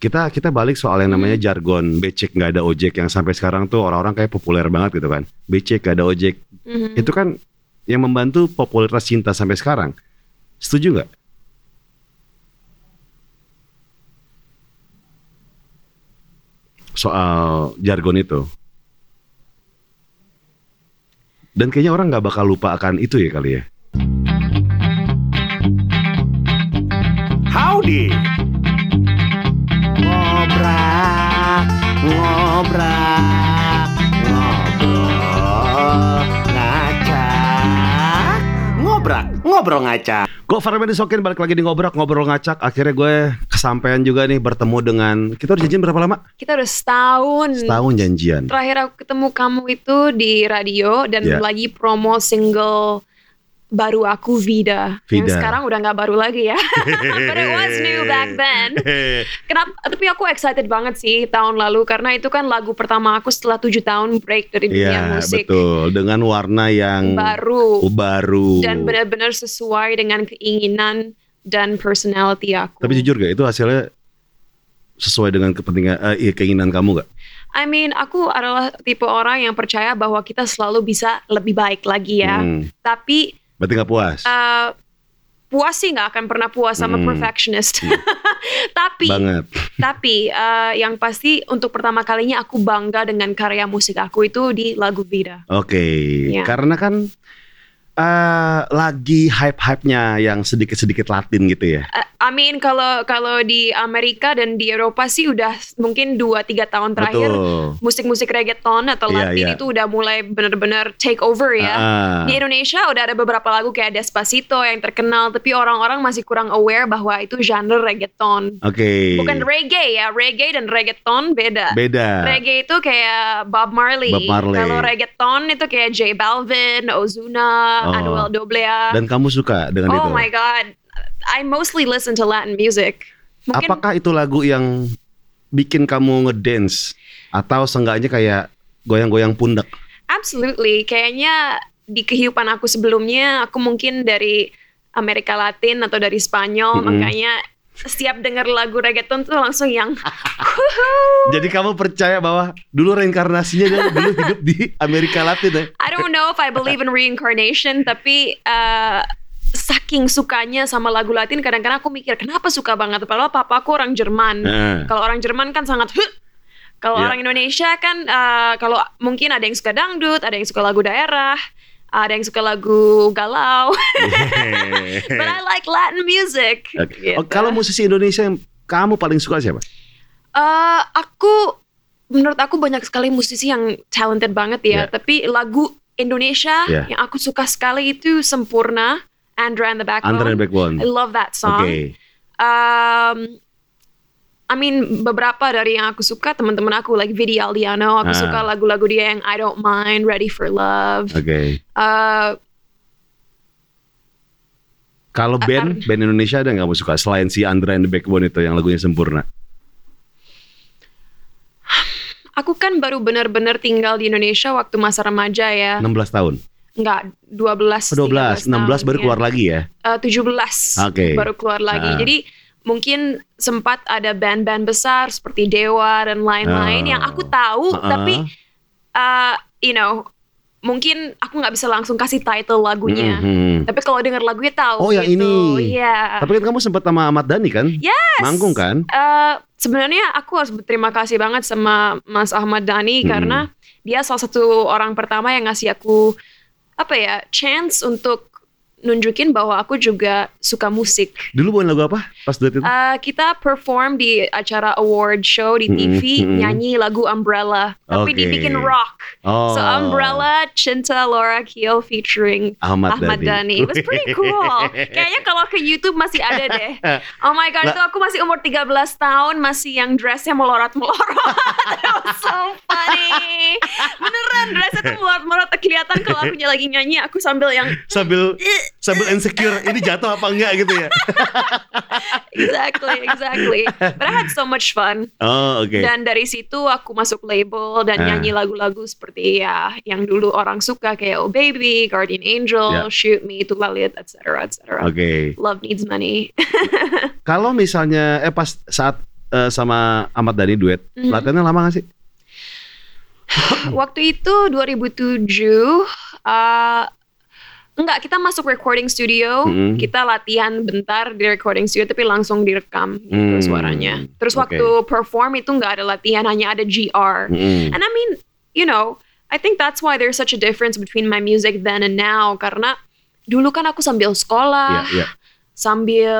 kita kita balik soal yang namanya jargon becek nggak ada ojek yang sampai sekarang tuh orang-orang kayak populer banget gitu kan. Becek nggak ada ojek. Mhm. Itu kan yang membantu popularitas cinta sampai sekarang. Setuju nggak? Soal jargon itu. Dan kayaknya orang nggak bakal lupa akan itu ya kali ya. Howdy. Ngobrak, ngobrak, ngobrol, ngacak, ngobrak, ngobrol ngacak. Gue Farben Sokin balik lagi di ngobrak ngobrol ngacak. Akhirnya gue kesampaian juga nih bertemu dengan kita udah janjian berapa lama? Kita udah setahun. Setahun janjian. Terakhir aku ketemu kamu itu di radio dan Ya. lagi promo single baru aku Vida. Yang Vida. sekarang udah nggak baru lagi ya. But it was new back then. Kenapa? Tapi aku excited banget sih tahun lalu karena itu kan lagu pertama aku setelah tujuh tahun break dari dunia Iya musik. betul dengan warna yang Baru. baru. Dan benar-benar sesuai dengan keinginan dan personality aku. Tapi jujur gak itu hasilnya sesuai dengan kepentingan eh, iya, keinginan kamu gak? I mean, aku adalah tipe orang yang percaya bahwa kita selalu bisa lebih baik lagi ya. Hmm, Tapi berarti gak puas? uh, puas sih nggak akan pernah puas sama Hmm. perfectionist. tapi Banget. tapi uh, yang pasti untuk pertama kalinya aku bangga dengan karya musik aku itu di lagu Vida. Oke. Iya. Karena kan eh, lagi hype-hype-nya yang sedikit-sedikit Latin gitu ya. Uh, I mean kalau kalau di Amerika dan di Eropa sih udah mungkin 2 3 tahun terakhir musik-musik reggaeton atau Iya, Latin iya. itu udah mulai benar-benar take over ya. Ah. Di Indonesia udah ada beberapa lagu kayak Despacito yang terkenal, tapi orang-orang masih kurang aware bahwa itu genre reggaeton. Oke. Bukan reggae ya, reggae dan reggaeton beda. Beda. Reggae itu kayak Bob Marley. Bob Marley. Kalau reggaeton itu kayak J Balvin, Ozuna, Oh. Anuel AA. Dan kamu suka dengan itu? oh my god, I mostly listen to Latin music. Mungkin Apakah itu lagu yang bikin kamu ngedance atau seenggaknya kayak goyang-goyang pundak? absolutely. Kayaknya di kehidupan aku sebelumnya, aku mungkin dari Amerika Latin atau dari Spanyol, Mm-mm. makanya setiap denger lagu reggaeton tuh langsung yang Jadi kamu percaya bahwa dulu reinkarnasinya dia dulu hidup di Amerika Latin ya? I don't know if I believe in reincarnation, tapi uh, saking sukanya sama lagu Latin, kadang-kadang aku mikir kenapa suka banget. Padahal papa aku orang Jerman. Heeh. Kalau orang Jerman kan sangat "Huh." Kalau Iya. orang Indonesia kan uh, kalau mungkin ada yang suka dangdut, ada yang suka lagu daerah, ada yang suka lagu galau. But I like Latin music. Oke. Gitu. Oh, kalau musisi Indonesia yang kamu paling suka siapa? Eh, aku menurut aku banyak sekali musisi yang talented banget ya. Yeah. Tapi lagu Indonesia Yeah. yang aku suka sekali itu Sempurna, Andra and the Backbone. Andra and Backbone. I love that song. Oke. Um, I mean beberapa dari yang aku suka teman-teman aku like Vidi Aldiano. Aku Ah. suka lagu-lagu dia yang I Don't Mind, Ready for Love. Oke. Eh, Kalau band, band Indonesia ada nggak kamu suka selain si Andra and the Backbone itu yang lagunya sempurna? aku kan baru benar-benar tinggal di Indonesia waktu masa remaja ya. 16 tahun. Enggak, 12. Oh, 12, 16 tahun, baru ya. keluar lagi ya. Eh, 17 Oke. baru keluar lagi. Ah. Jadi mungkin sempat ada band-band besar seperti Dewa dan lain-lain Oh. yang aku tahu, Ah. tapi uh, you know mungkin aku nggak bisa langsung kasih title lagunya. Mhm. Tapi kalau dengar lagunya tahu. Oh, yang gitu. ini. Iya. Tapi kan kamu sempat sama Ahmad Dhani kan? Yes. Manggung kan? Eh, sebenarnya aku harus berterima kasih banget sama Mas Ahmad Dhani Hmm. karena dia salah satu orang pertama yang ngasih aku apa ya chance untuk nunjukin bahwa aku juga suka musik. Dulu bawain lagu apa pas duet itu? Uh, kita perform di acara award show di TV mm-mm. nyanyi lagu Umbrella tapi Oke. dibikin rock. Oh. So Umbrella Cinta Laura Kiel featuring Ahmad, Ahmad Dhani. It was pretty cool. Kayaknya kalau ke YouTube masih ada deh. Oh my god, itu aku masih umur 13 tahun masih yang dressnya melorot-melorot. It was so funny. Beneran dressnya tuh melorot-melorot kelihatan kalau aku lagi nyanyi aku sambil yang sambil sambil insecure ini jatuh apa enggak gitu ya. exactly, exactly. But I had so much fun. Oh, oke. Dan dari situ aku masuk label dan Ah. nyanyi lagu-lagu seperti ya yang dulu orang suka kayak Oh Baby, Guardian Angel, Ya. Shoot Me, Tulalit, etc. etc. Oke. Love Needs Money. Kalau misalnya eh pas saat eh, sama Ahmad Dhani duet. Mhm. Latihannya lama gak sih? Waktu itu 2007 uh, enggak kita masuk recording studio, Mm-mm. kita latihan bentar di recording studio tapi langsung direkam gitu Hmm, suaranya. Terus oke. waktu perform itu enggak ada latihan, hanya ada GR. Mm-mm. And I mean, you know, I think that's why there's such a difference between my music then and now karena dulu kan aku sambil sekolah, iya. sambil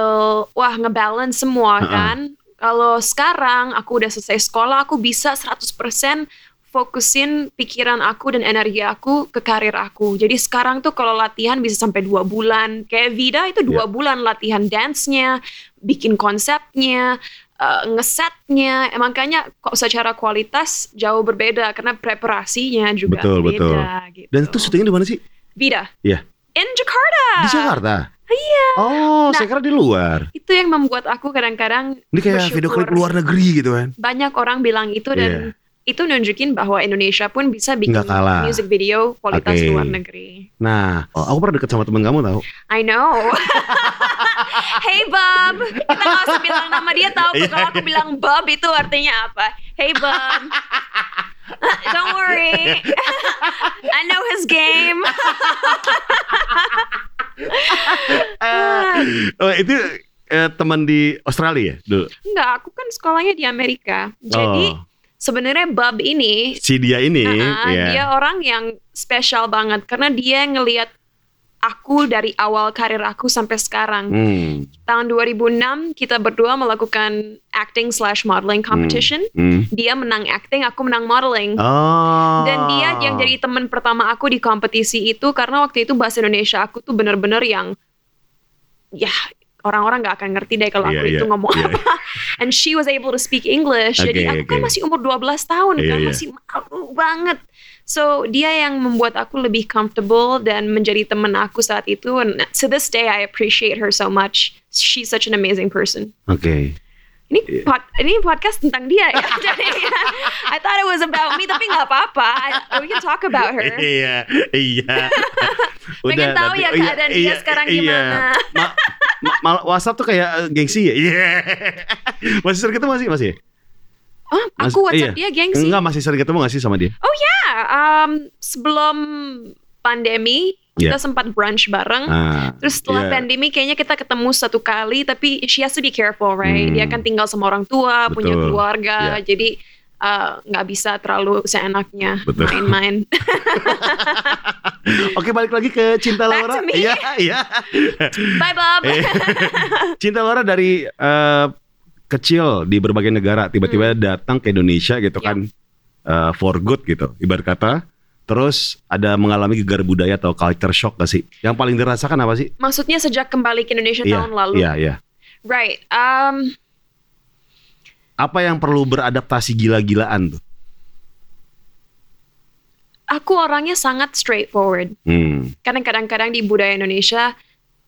wah ngebalance semua Ha-ha. kan. Kalau sekarang aku udah selesai sekolah, aku bisa 100% fokusin pikiran aku dan energi aku ke karir aku. Jadi sekarang tuh kalau latihan bisa sampai dua bulan. Kayak Vida itu dua Ya. bulan latihan dance-nya, bikin konsepnya, eh, ngesetnya. Makanya kok secara kualitas jauh berbeda karena preparasinya juga Betul, beda. betul. Gitu. Dan itu syutingnya di mana sih? Vida. Iya. In Jakarta. Di Jakarta. Iya. Oh, Nah, saya kira di luar. Itu yang membuat aku kadang-kadang Ini kayak video klip luar negeri gitu kan. banyak orang bilang itu dan itu nunjukin bahwa Indonesia pun bisa bikin Nggak kalah. music video kualitas Oke. luar negeri. Nah, oh, aku pernah deket sama temen kamu tahu. I know. hey Bob, kita nggak usah bilang nama dia tahu Iya. kalau aku bilang Bob itu artinya apa? Hey Bob. Don't worry. I know his game. Oh, itu eh, teman di Australia ya dulu. Enggak, aku kan sekolahnya di Amerika. Jadi Oh. Sebenarnya Bob ini Si dia ini, Nah, ya. dia orang yang spesial banget karena dia ngelihat aku dari awal karir aku sampai sekarang. Hmm, Tahun 2006 kita berdua melakukan acting slash modeling competition. hmm. Dia menang acting, aku menang modeling. Oh. Dan dia yang jadi teman pertama aku di kompetisi itu karena waktu itu bahasa Indonesia aku tuh bener-bener yang ya orang-orang nggak akan ngerti deh kalau Iya, aku iya, itu ngomong iya. apa. And she was able to speak English. Jadi Oke, aku kan oke. masih umur 12 tahun Iya, kan, iya. masih malu banget. So dia yang membuat aku lebih comfortable dan menjadi teman aku saat itu. And to this day I appreciate her so much. She's such an amazing person. Oke. Ini pod, ini podcast tentang dia ya. Jadi I thought it was about me tapi nggak apa-apa. We can talk about her. Iya, iya. Pengen tahu ya iya, keadaan dia sekarang gimana. Ma- ma- ma- WhatsApp tuh kayak eh, gengsi ya. Iya. masih sering ketemu masih masih. Oh, Mas- aku WhatsApp iya. dia gengsi. Enggak, masih sering ketemu gak sih sama dia? Oh ya, um, sebelum pandemi kita Iya. sempat brunch bareng. Ah, Terus setelah iya. pandemi kayaknya kita ketemu satu kali tapi she has to be careful, right? Hmm. Dia kan tinggal sama orang tua, punya Betul. keluarga, Iya. jadi uh, nggak bisa terlalu seenaknya main-main. Oke, balik lagi ke Cinta Back Laura. Iya, iya. Bye Bob. Eh, Cinta Laura dari eh, kecil di berbagai negara tiba-tiba datang ke Indonesia gitu Hmm. Ya. kan eh, for good gitu ibarat kata terus ada mengalami gegar budaya atau culture shock gak sih yang paling dirasakan apa sih Maksudnya sejak kembali ke Indonesia tahun lalu. iya iya Right. Um, apa yang perlu beradaptasi gila-gilaan tuh aku orangnya sangat straightforward. hmm. Karena kadang-kadang di budaya Indonesia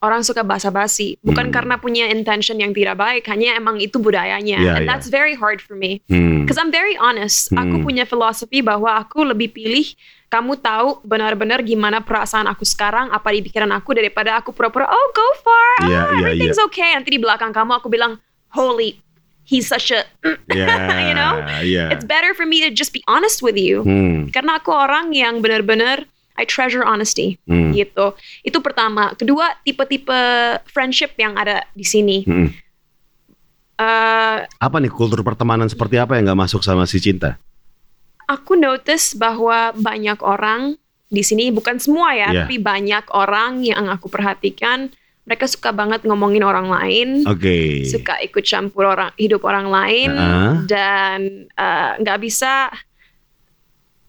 orang suka basa-basi, bukan Hmm. karena punya intention yang tidak baik, hanya emang itu budayanya. Iya, And iya. that's very hard for me. Hmm. Because I'm very honest. Aku Hmm. punya filosofi bahwa aku lebih pilih kamu tahu benar-benar gimana perasaan aku sekarang, apa di pikiran aku daripada aku pura-pura, oh go far, Iya, ah, iya, everything's okay. Nanti di belakang kamu aku bilang, holy, he's such a, Iya, you know? iya. it's better for me to just be honest with you. Hmm. Karena aku orang yang benar-benar I treasure honesty Hmm. gitu. Itu pertama. Kedua, tipe-tipe friendship yang ada di sini. Hmm. Eh, apa nih kultur pertemanan seperti apa yang nggak masuk sama si cinta aku notice bahwa banyak orang di sini bukan semua ya, Iya. tapi banyak orang yang aku perhatikan mereka suka banget ngomongin orang lain, oke suka ikut campur orang hidup orang lain Heeh. dan eh, nggak bisa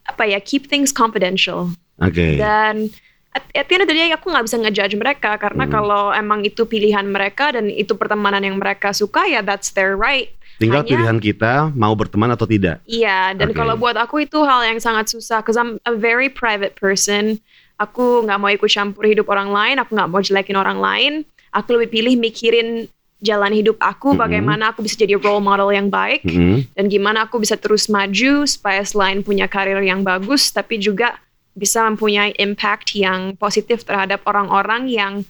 apa ya keep things confidential. oke dan at, at the end of the day aku nggak bisa ngejudge mereka karena Hmm. kalau emang itu pilihan mereka dan itu pertemanan yang mereka suka ya that's their right tinggal hanya- pilihan kita mau berteman atau tidak iya dan Oke. kalau buat aku itu hal yang sangat susah cause I'm a very private person aku nggak mau ikut campur hidup orang lain aku nggak mau jelekin orang lain aku lebih pilih mikirin jalan hidup aku Mhm. bagaimana aku bisa jadi role model yang baik Hmm. dan gimana aku bisa terus maju supaya selain punya karir yang bagus tapi juga bisa mempunyai impact yang positif terhadap orang-orang yang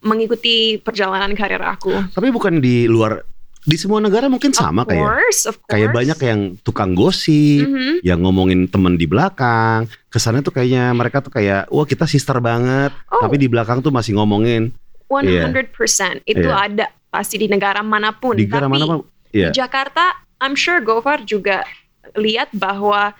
mengikuti perjalanan karir aku. Tapi bukan di luar di semua negara mungkin sama of kayak of course. kayak banyak yang tukang gosip, Mhm. yang ngomongin temen di belakang. Kesannya tuh kayaknya mereka tuh kayak wah kita sister banget, Oh. tapi di belakang tuh masih ngomongin 100% itu Iya. ada pasti di negara mana pun. di negara Tapi mana Pak? Iya. di Jakarta, I'm sure Gofar juga lihat bahwa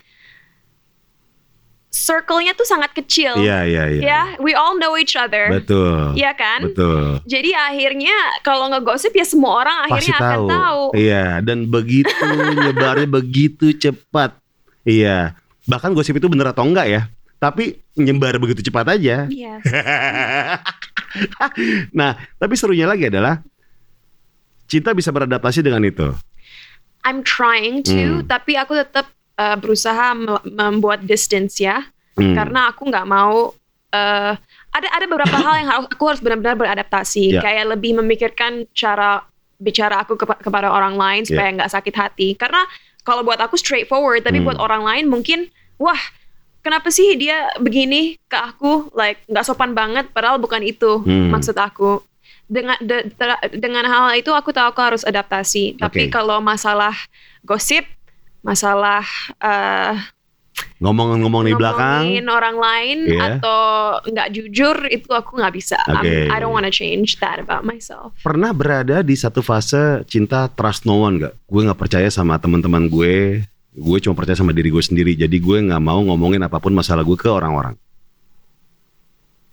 circle-nya tuh sangat kecil. Iya iya iya. Ya, we all know each other. Betul. Iya kan? Betul. Jadi akhirnya kalau ngegosip ya semua orang Pasti akhirnya akan tahu. tahu. Iya, dan begitu nyebarnya begitu cepat. Iya. Bahkan gosip itu bener atau enggak ya? Tapi nyebar begitu cepat aja. Yes. nah, tapi serunya lagi adalah cinta bisa beradaptasi dengan itu. I'm trying to, Hmm. tapi aku tetap uh, berusaha me- membuat distance ya, Hmm. karena aku nggak mau. uh, ada ada beberapa hal yang harus aku harus benar-benar beradaptasi, Ya. kayak lebih memikirkan cara bicara aku kepa- kepada orang lain Ya. supaya nggak sakit hati. Karena kalau buat aku straightforward, tapi Hmm. buat orang lain mungkin, wah kenapa sih dia begini ke aku, like nggak sopan banget, padahal bukan itu Hmm. maksud aku. Dengan de- ter- dengan hal itu aku tahu aku harus adaptasi. Tapi Oke. kalau masalah gosip, masalah eh, Ngomong-ngomong di belakang, ngomongin orang lain Iya. atau nggak jujur itu aku nggak bisa. I'm- Oke. I don't want to change that about myself. pernah berada di satu fase cinta trust no one gak? Gue nggak percaya sama teman-teman gue. Gue cuma percaya sama diri gue sendiri. Jadi gue nggak mau ngomongin apa pun masalah gue ke orang-orang.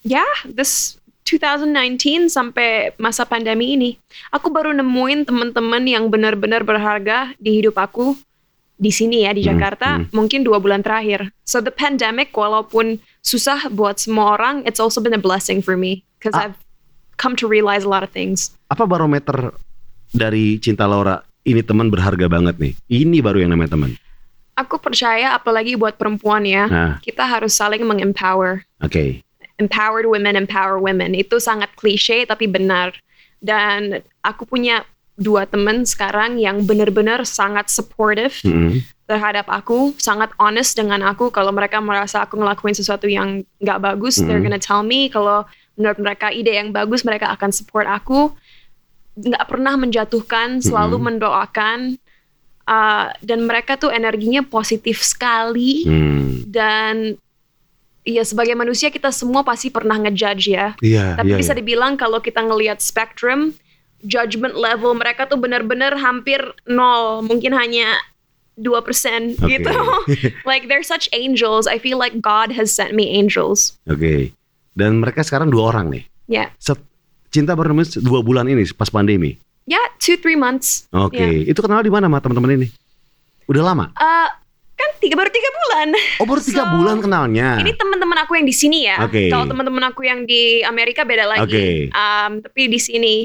Ya, this 2019 sampai masa pandemi ini, aku baru nemuin teman-teman yang benar-benar berharga di hidup aku di sini ya di Hmm, Jakarta hmm. mungkin dua bulan terakhir. So the pandemic walaupun susah buat semua orang, it's also been a blessing for me because Ah. I've come to realize a lot of things. Apa barometer dari cinta Laura? Ini teman berharga banget nih. Ini baru yang namanya teman. Aku percaya apalagi buat perempuan ya, Nah, kita harus saling mengempower. oke. Empowered women empower women. Itu sangat klise tapi benar. Dan aku punya dua temen sekarang yang benar-benar sangat supportive Mm-mm. terhadap aku, sangat honest dengan aku. Kalau mereka merasa aku ngelakuin sesuatu yang nggak bagus, they're Mhm. gonna tell me. Kalau menurut mereka ide yang bagus, mereka akan support aku. Nggak pernah menjatuhkan, selalu Mhm. mendoakan. Uh, dan mereka tuh energinya positif sekali Hmm. dan ya sebagai manusia kita semua pasti pernah ngejudge ya. Iya, Tapi iya. bisa iya. dibilang kalau kita ngelihat spectrum, judgment level mereka tuh benar-benar hampir nol, mungkin hanya 2% Oke. gitu. like they're such angels. I feel like God has sent me angels. Oke. Dan mereka sekarang dua orang nih. Ya, Set- cinta baru namanya dua bulan ini pas pandemi. ya two three months. Oke. Ya. Itu kenal di mana sama teman-teman ini? Udah lama? Eh, kan tiga baru tiga bulan. Oh baru tiga So, bulan kenalnya. Ini teman-teman aku yang di sini ya. Oke. Kalau teman-teman aku yang di Amerika beda lagi. Oke. Um, tapi di sini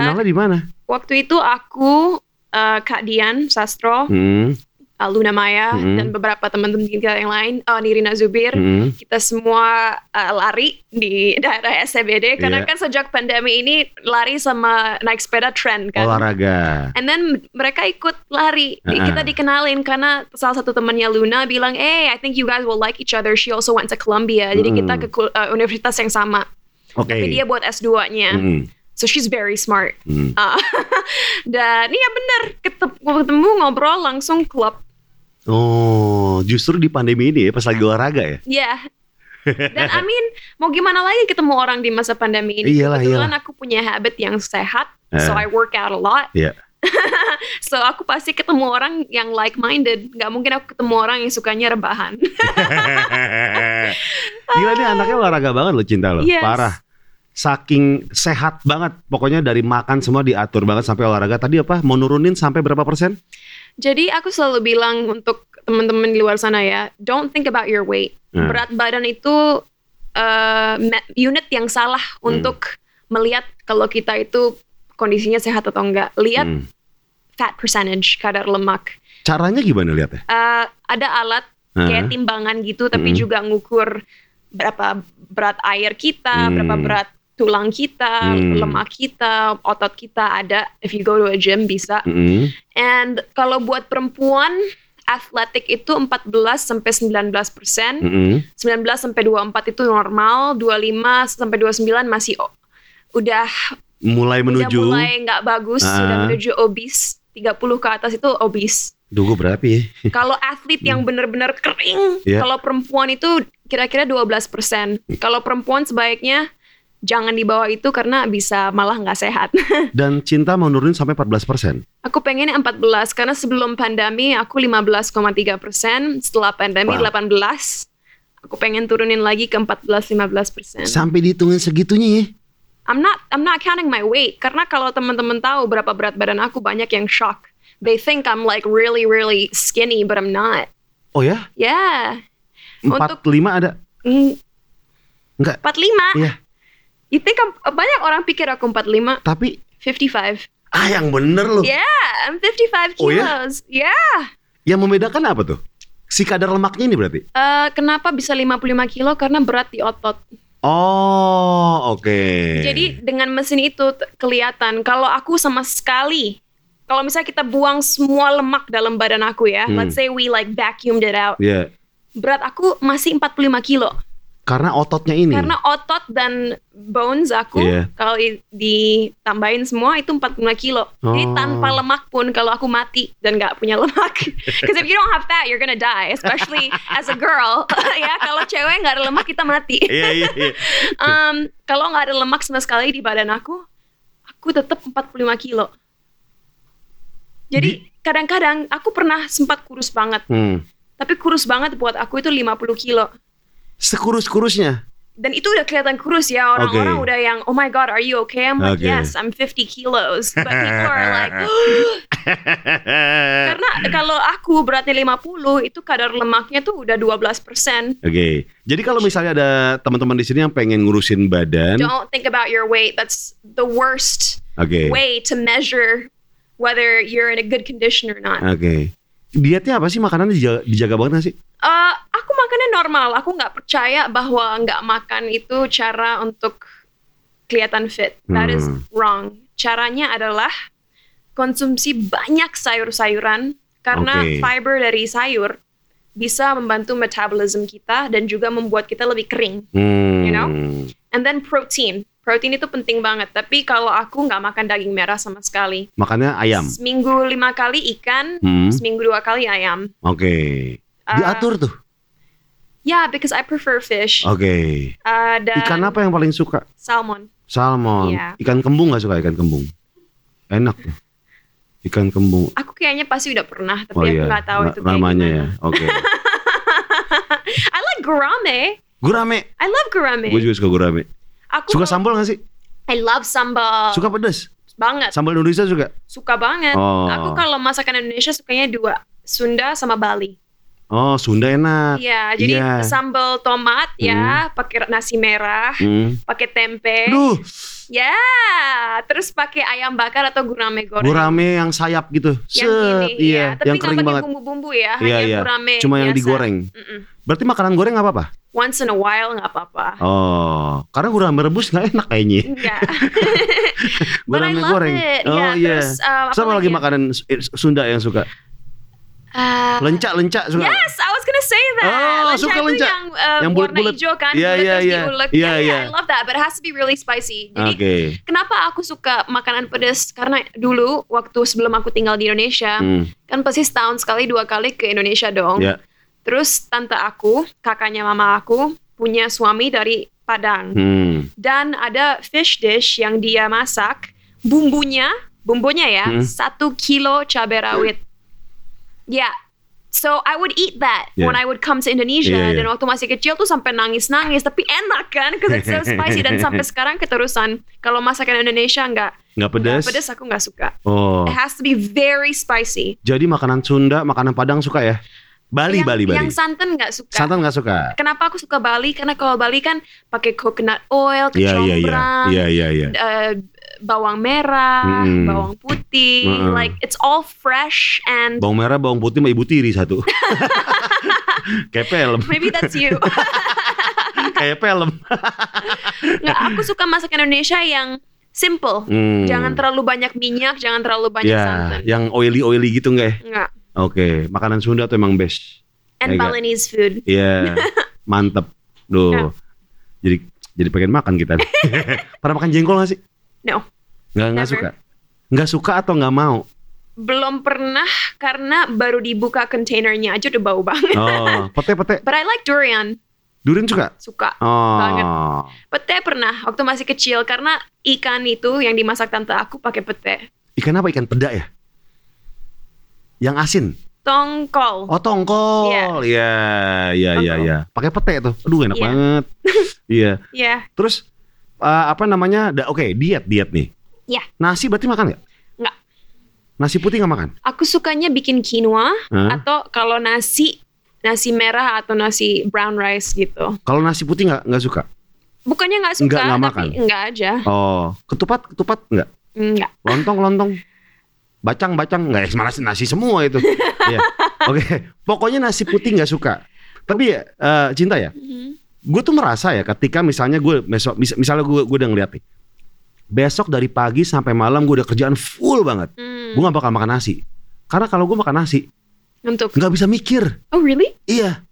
Kenalnya di mana? waktu itu aku eh, Kak Dian Sastro, Hmm, uh, Luna Maya Mhm. dan beberapa teman-teman kita yang lain, uh, Nirina Zubir, hmm. kita semua uh, lari di daerah SCBD karena Iya. kan sejak pandemi ini lari sama naik sepeda trend kan. Olahraga. And then mereka ikut lari. Di- Uh-uh. Kita dikenalin karena salah satu temannya Luna bilang, "Eh, I think you guys will like each other." She also went to Columbia. Jadi kita ke kul- uh, universitas yang sama. Oke. Tapi dia buat S2-nya. Hmm, So she's very smart. hmm. Ah, dan iya bener ketemu, ketemu ngobrol langsung klub. Oh, justru di pandemi ini ya pas lagi olahraga ya? Iya. Dan I mean, mau gimana lagi ketemu orang di masa pandemi ini? Iyalah, Kebetulan aku punya habit yang sehat, so Eh. I work out a lot. Iya. So aku pasti ketemu orang yang like-minded. Gak mungkin aku ketemu orang yang sukanya rebahan. Gila nih anaknya olahraga banget loh cinta lo. Yes. Parah. Saking sehat banget. Pokoknya dari makan semua diatur banget sampai olahraga. Tadi apa? Mau nurunin sampai berapa persen? Jadi aku selalu bilang untuk teman-teman di luar sana ya, don't think about your weight. Hmm. Berat badan itu uh, unit yang salah Hmm. untuk melihat kalau kita itu kondisinya sehat atau enggak. Lihat Hmm. fat percentage, kadar lemak. Caranya gimana lihatnya? Uh, ada alat kayak Hah? timbangan gitu, tapi Mm. juga ngukur berapa berat air kita, Hmm. berapa berat tulang kita, Hmm. lemak kita, otot kita ada. If you go to a gym bisa. Mm-mm. And kalau buat perempuan atletik itu 14 sampai 19 persen, Mm-mm. 19 sampai 24 itu normal, 25 sampai 29 masih o- udah mulai udah menuju. mulai nggak bagus, Ah. udah menuju obese. 30 ke atas itu obese. Duh, gue berapa ya? Kalau atlet yang benar-benar kering, Iya. kalau perempuan itu kira-kira 12%. Kalau perempuan sebaiknya jangan di bawah itu karena bisa malah nggak sehat. Dan cinta mau nurunin sampai 14%. aku pengen 14 karena sebelum pandemi aku 15,3%, setelah pandemi Wow. 18. Aku pengen turunin lagi ke 14-15%. Sampai dihitungin segitunya ya. I'm not I'm not counting my weight karena kalau teman-teman tahu berapa berat badan aku banyak yang shock. They think I'm like really really skinny but I'm not. Oh ya? Yeah. 45 Untuk- ada? Mm, Enggak. 45. Iya. You think I'm, banyak orang pikir aku 45, Tapi 55. ah yang bener loh. Yeah, I'm 55 Oh, ya? kilos. Yeah. Yang membedakan apa tuh? Si kadar lemaknya ini berarti? Eh, kenapa bisa 55 kilo? Karena berat di otot. Oh, oke. Jadi dengan mesin itu kelihatan kalau aku sama sekali kalau misalnya kita buang semua lemak dalam badan aku ya, Hmm. let's say we like vacuumed it out, Ya, berat aku masih 45 kilo. Karena ototnya ini. Karena otot dan bones aku Iya. kalau ditambahin semua itu 45 kilo. Jadi Oh. tanpa lemak pun kalau aku mati dan nggak punya lemak. Because if you don't have fat, you're gonna die. Especially as a girl. ya kalau cewek nggak ada lemak kita mati. Iya, iya, iya. Um, kalau nggak ada lemak sama sekali di badan aku, aku tetap 45 kilo. Jadi kadang-kadang aku pernah sempat kurus banget. Hmm. Tapi kurus banget buat aku itu 50 kilo. Sekurus-kurusnya. dan itu udah kelihatan kurus ya orang-orang Oke. udah yang oh my god are you okay I'm like Oke. yes I'm 50 kilos but people are like karena kalau aku beratnya 50 itu kadar lemaknya tuh udah 12% Oke. Jadi kalau misalnya ada teman-teman di sini yang pengen ngurusin badan, don't think about your weight that's the worst oke. way to measure whether you're in a good condition or not Oke. Dietnya apa sih makanannya dijaga, dijaga banget nggak sih? Eh, aku makannya normal aku nggak percaya bahwa nggak makan itu cara untuk kelihatan fit that is Hmm. wrong caranya adalah konsumsi banyak sayur-sayuran karena Oke. fiber dari sayur bisa membantu metabolism kita dan juga membuat kita lebih kering Hmm. You know? and then protein protein itu penting banget tapi kalau aku nggak makan daging merah sama sekali Makannya ayam. seminggu lima kali ikan Hmm. seminggu dua kali ayam Oke. Uh, Diatur tuh. yeah because I prefer fish Oke. Uh, dan Ikan apa yang paling suka? salmon Salmon. Iya. Ikan kembung nggak suka ikan kembung? Enak tuh. Ikan kembung. aku kayaknya pasti udah pernah tapi Oh aku iya. nggak tahu Na- itu namanya ya. Oke. I like gurame Gurame. I love gurame Gue juga suka gurame. Aku Suka sambal nggak sih? I love sambal Suka pedas? banget Sambal Indonesia juga? suka banget Oh. aku kalau masakan Indonesia sukanya dua Sunda sama Bali Oh, Sunda enak. Iya, jadi Iya. sambal tomat ya, pakai nasi merah, Hmm. pakai tempe. Duh, Ya, terus pakai ayam bakar atau gurame goreng. gurame yang sayap gitu. yang Set, gini, iya, ya. Tapi yang kering banget. bumbu-bumbu ya, Iya, hanya iya. gurame Cuma yang biasa. digoreng. Mm-mm. Berarti makanan goreng nggak apa-apa? Once in a while nggak apa-apa. Oh, karena gurame rebus nggak enak kayaknya. Enggak. But I Gurame love goreng. it. Oh Ya, iya. terus, uh, apa Sama lagi lagi makanan Sunda yang suka. Uh, Lencak-lencak suka. Yes, I was gonna say that. Oh, Lencak suka lencak. yang, uh, Yang warna bulat-bulat. hijau kan, Iya, bulat iya, iya. Iya, Yeah, yeah, iya. I love that, but it has to be really spicy. Jadi Oke. kenapa aku suka makanan pedas? Karena dulu waktu sebelum aku tinggal di Indonesia, Hmm, kan pasti setahun sekali dua kali ke Indonesia dong. ya. Terus tante aku, kakaknya mama aku punya suami dari Padang. Hmm. dan ada fish dish yang dia masak bumbunya bumbunya ya Hmm. satu kilo cabai rawit ya so I would eat that Yeah. when I would come to Indonesia Yeah, yeah. dan waktu masih kecil tuh sampai nangis nangis tapi enak kan because it's so spicy dan sampai sekarang keterusan kalau masakan Indonesia nggak Nggak pedas? nggak pedas aku nggak suka Oh. it has to be very spicy Jadi makanan Sunda, makanan Padang suka ya? Bali, yang, Bali, Bali. yang santan nggak suka Santan nggak suka? Kenapa aku suka Bali? Karena kalau Bali kan pakai coconut oil, Iya, iya, iya. kecombrang, Iya, iya, iya. eh, bawang merah, Mm-mm. bawang putih, Mm-mm. like it's all fresh and Bawang merah, bawang putih sama ibu tiri satu. Kayak film. maybe that's you. Kayak film. Nggak, aku suka masak Indonesia yang simple. Hmm. Jangan terlalu banyak minyak, jangan terlalu banyak Ya, santan. yang oily-oily gitu nggak ya? Nggak. Oke, makanan Sunda tuh emang best. And nggak? Balinese food. Iya, mantep. Duh, Ya. jadi jadi pengen makan kita. Pernah makan jengkol gak sih? No. Nggak nggak suka. Nggak suka atau nggak mau? Belum pernah karena baru dibuka kontainernya aja udah bau banget. Oh, pete-pete. But I like durian. Durian suka? Suka. Oh. Banget. Pete pernah waktu masih kecil karena ikan itu yang dimasak tante aku pakai pete. Ikan apa? Ikan peda ya? Yang asin. Tongkol. Oh, tongkol. Iya, iya, iya, Tongkol. iya. Pakai pete tuh. Aduh, enak Iya. banget. Iya. Ya, Terus eh, apa namanya? Oke, diet, diet nih. Iya. Nasi berarti makan nggak? Nggak. Nasi putih nggak makan? aku sukanya bikin quinoa Hah? atau kalau nasi nasi merah atau nasi brown rice gitu. Kalau nasi putih nggak nggak suka? Bukannya nggak suka, Nggak- nggak tapi makan? nggak aja. Oh, ketupat, ketupat nggak? Nggak. Lontong, lontong. Bacang, bacang nggak? Malah nasi semua itu. Iya. Oke, pokoknya nasi putih nggak suka. Tapi ya, eh, cinta ya, Mhm. gue tuh merasa ya ketika misalnya gue besok, mis- misalnya gue gue udah ngeliat nih, besok dari pagi sampai malam gue udah kerjaan full banget, Hmm, gue nggak bakal makan nasi. Karena kalau gue makan nasi, Untuk. nggak bisa mikir. Oh really? Iya.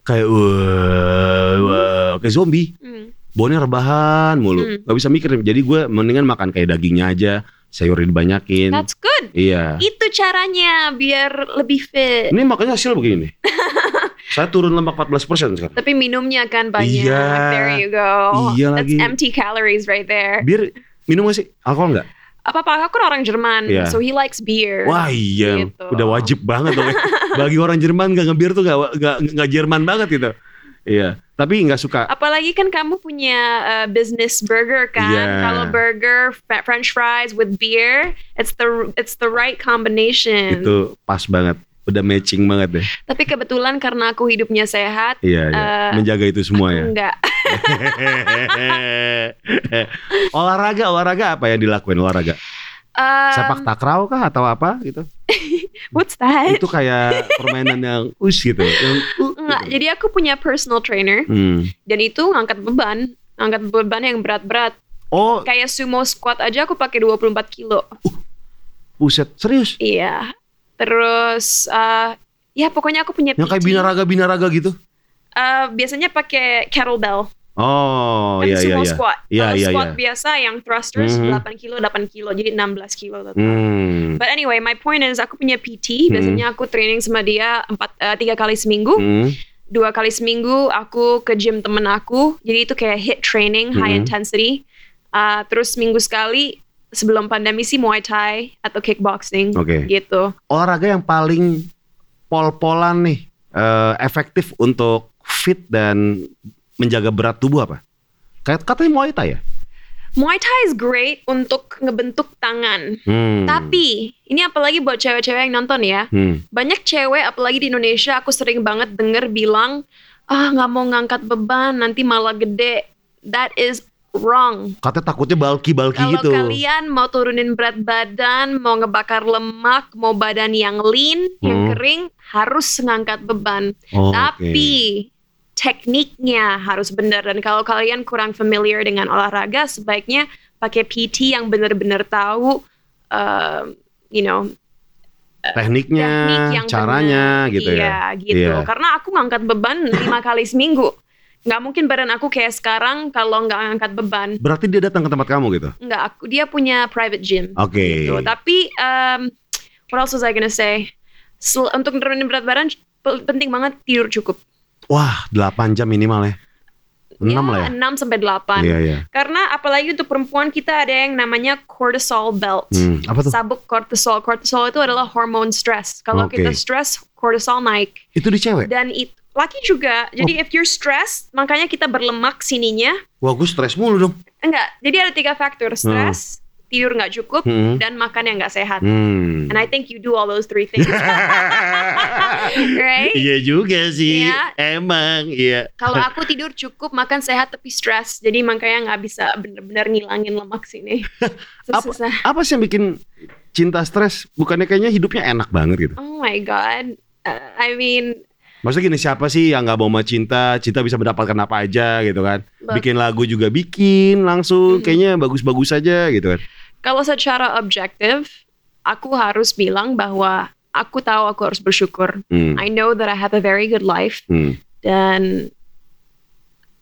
Kayak wah, wah, kayak zombie. Hmm. Baunya rebahan mulu. Hmm. Gak bisa mikir. Jadi gue mendingan makan kayak dagingnya aja, sayurnya dibanyakin. That's good. Iya. Itu caranya biar lebih fit. Ini makanya hasil begini. Saya turun lemak 14% sekarang. Tapi minumnya kan banyak. Iya. There you go. Iya That's lagi. empty calories right there. Biar minum gak sih? Alkohol nggak? Apa apa aku kan orang Jerman, Iya. so he likes beer. Wah iya, Gitu. udah wajib banget dong. Bagi orang Jerman gak ngebir tuh gak, gak, gak Jerman banget gitu. Iya, tapi nggak suka. Apalagi kan kamu punya uh, business burger kan. Iya. Kalau burger, French fries with beer, it's the it's the right combination. Itu pas banget, udah matching banget deh. Tapi kebetulan karena aku hidupnya sehat, Iya, iya. Eh, menjaga itu semua ya. enggak. olahraga, olahraga apa yang dilakuin olahraga? Um, Sepak takraw kah atau apa gitu? What's that? Itu kayak permainan yang us gitu. Yang, uh, Enggak, gitu. jadi aku punya personal trainer Hmm. dan itu ngangkat beban, ngangkat beban yang berat-berat. Oh, Kayak sumo squat aja aku pakai 24 kilo. buset, serius? Iya. Terus uh, ya pokoknya aku punya Yang kayak PT. binaraga-binaraga gitu? Uh, biasanya pakai kettlebell. Oh, kan iya iya iya. squat. Iya, Kalau iya, squat iya. biasa yang thrusters Mhm. 8 kilo 8 kilo jadi 16 kilo total. Hmm. But anyway, my point is aku punya PT. Biasanya aku training sama dia empat eh, tiga kali seminggu. Hmm. Dua kali seminggu aku ke gym temen aku. Jadi itu kayak hit training, high Mhm. intensity. Uh, terus minggu sekali sebelum pandemi sih Muay Thai atau kickboxing. Oke. Gitu. Olahraga yang paling pol-polan nih, eh, efektif untuk fit dan menjaga berat tubuh apa? Kayak katanya Muay Thai ya? Muay Thai is great untuk ngebentuk tangan. Hmm. Tapi ini apalagi buat cewek-cewek yang nonton ya. Hmm. Banyak cewek apalagi di Indonesia aku sering banget denger bilang ah nggak mau ngangkat beban nanti malah gede. That is wrong. Katanya takutnya bulky-bulky Kalau gitu. kalian mau turunin berat badan, mau ngebakar lemak, mau badan yang lean, yang Hmm. kering, harus ngangkat beban. Oh, Tapi tekniknya harus benar dan kalau kalian kurang familiar dengan olahraga, sebaiknya pakai PT yang benar-benar tahu, um, you know, oke. tekniknya, teknik yang caranya benar. gitu iya, ya. gitu. Iya. Karena aku ngangkat beban lima kali seminggu. Nggak mungkin badan aku kayak sekarang kalau nggak ngangkat beban. Berarti dia datang ke tempat kamu gitu. Nggak, aku dia punya private gym. Oke. Gitu. Tapi um, what else was I gonna say? Sel- untuk nurunin berat badan pe- penting banget tidur cukup. Wah, 8 jam minimal ya. 6 ya, lah ya. 6 sampai 8. Iya, iya. Karena apalagi untuk perempuan kita ada yang namanya cortisol belt. Hmm, apa tuh? Sabuk kortisol. Kortisol itu adalah hormon stres. Kalau Oke. kita stres, kortisol naik. Itu di cewek? Dan itu laki juga. Jadi Oh. if you're stressed, makanya kita berlemak sininya. Wah, gue stres mulu dong. Enggak. Jadi ada tiga faktor: stres, tidur nggak cukup, Hmm. dan makan yang nggak sehat. Hmm. And I think you do all those three things, right? Iya juga sih. Iya. Emang, iya. Kalau aku tidur cukup, makan sehat tapi stres, jadi makanya nggak bisa bener-bener ngilangin lemak sini. Apa, apa sih yang bikin cinta stres? Bukannya kayaknya hidupnya enak banget gitu. Oh my god. Uh, I mean, Maksudnya gini, siapa sih yang nggak mau sama cinta? Cinta bisa mendapatkan apa aja gitu kan. Bikin lagu juga bikin langsung. Mhm. Kayaknya bagus-bagus aja gitu kan. kalau secara objektif, aku harus bilang bahwa aku tahu aku harus bersyukur. Hmm. I know that I have a very good life. Hmm. dan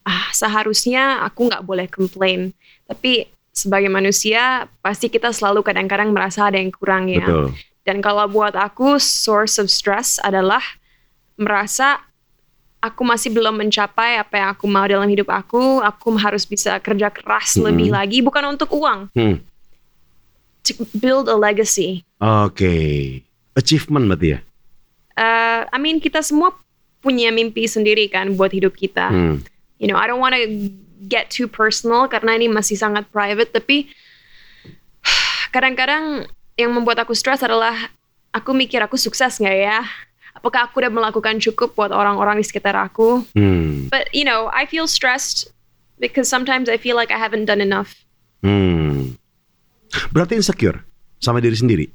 ah seharusnya aku nggak boleh complain tapi sebagai manusia pasti kita selalu kadang-kadang merasa ada yang kurang ya. Betul. Dan kalau buat aku source of stress adalah merasa aku masih belum mencapai apa yang aku mau dalam hidup aku. Aku harus bisa kerja keras Mm-mm. lebih lagi bukan untuk uang, Hmm. to build a legacy. Oke. Achievement berarti ya. Uh, I mean kita semua punya mimpi sendiri kan buat hidup kita. Hmm. You know, I don't want to get too personal karena ini masih sangat private, tapi kadang-kadang yang membuat aku stres adalah aku mikir aku sukses nggak ya? Apakah aku udah melakukan cukup buat orang-orang di sekitar aku? Hmm. But you know, I feel stressed because sometimes I feel like I haven't done enough. Hmm. Berarti insecure sama diri sendiri.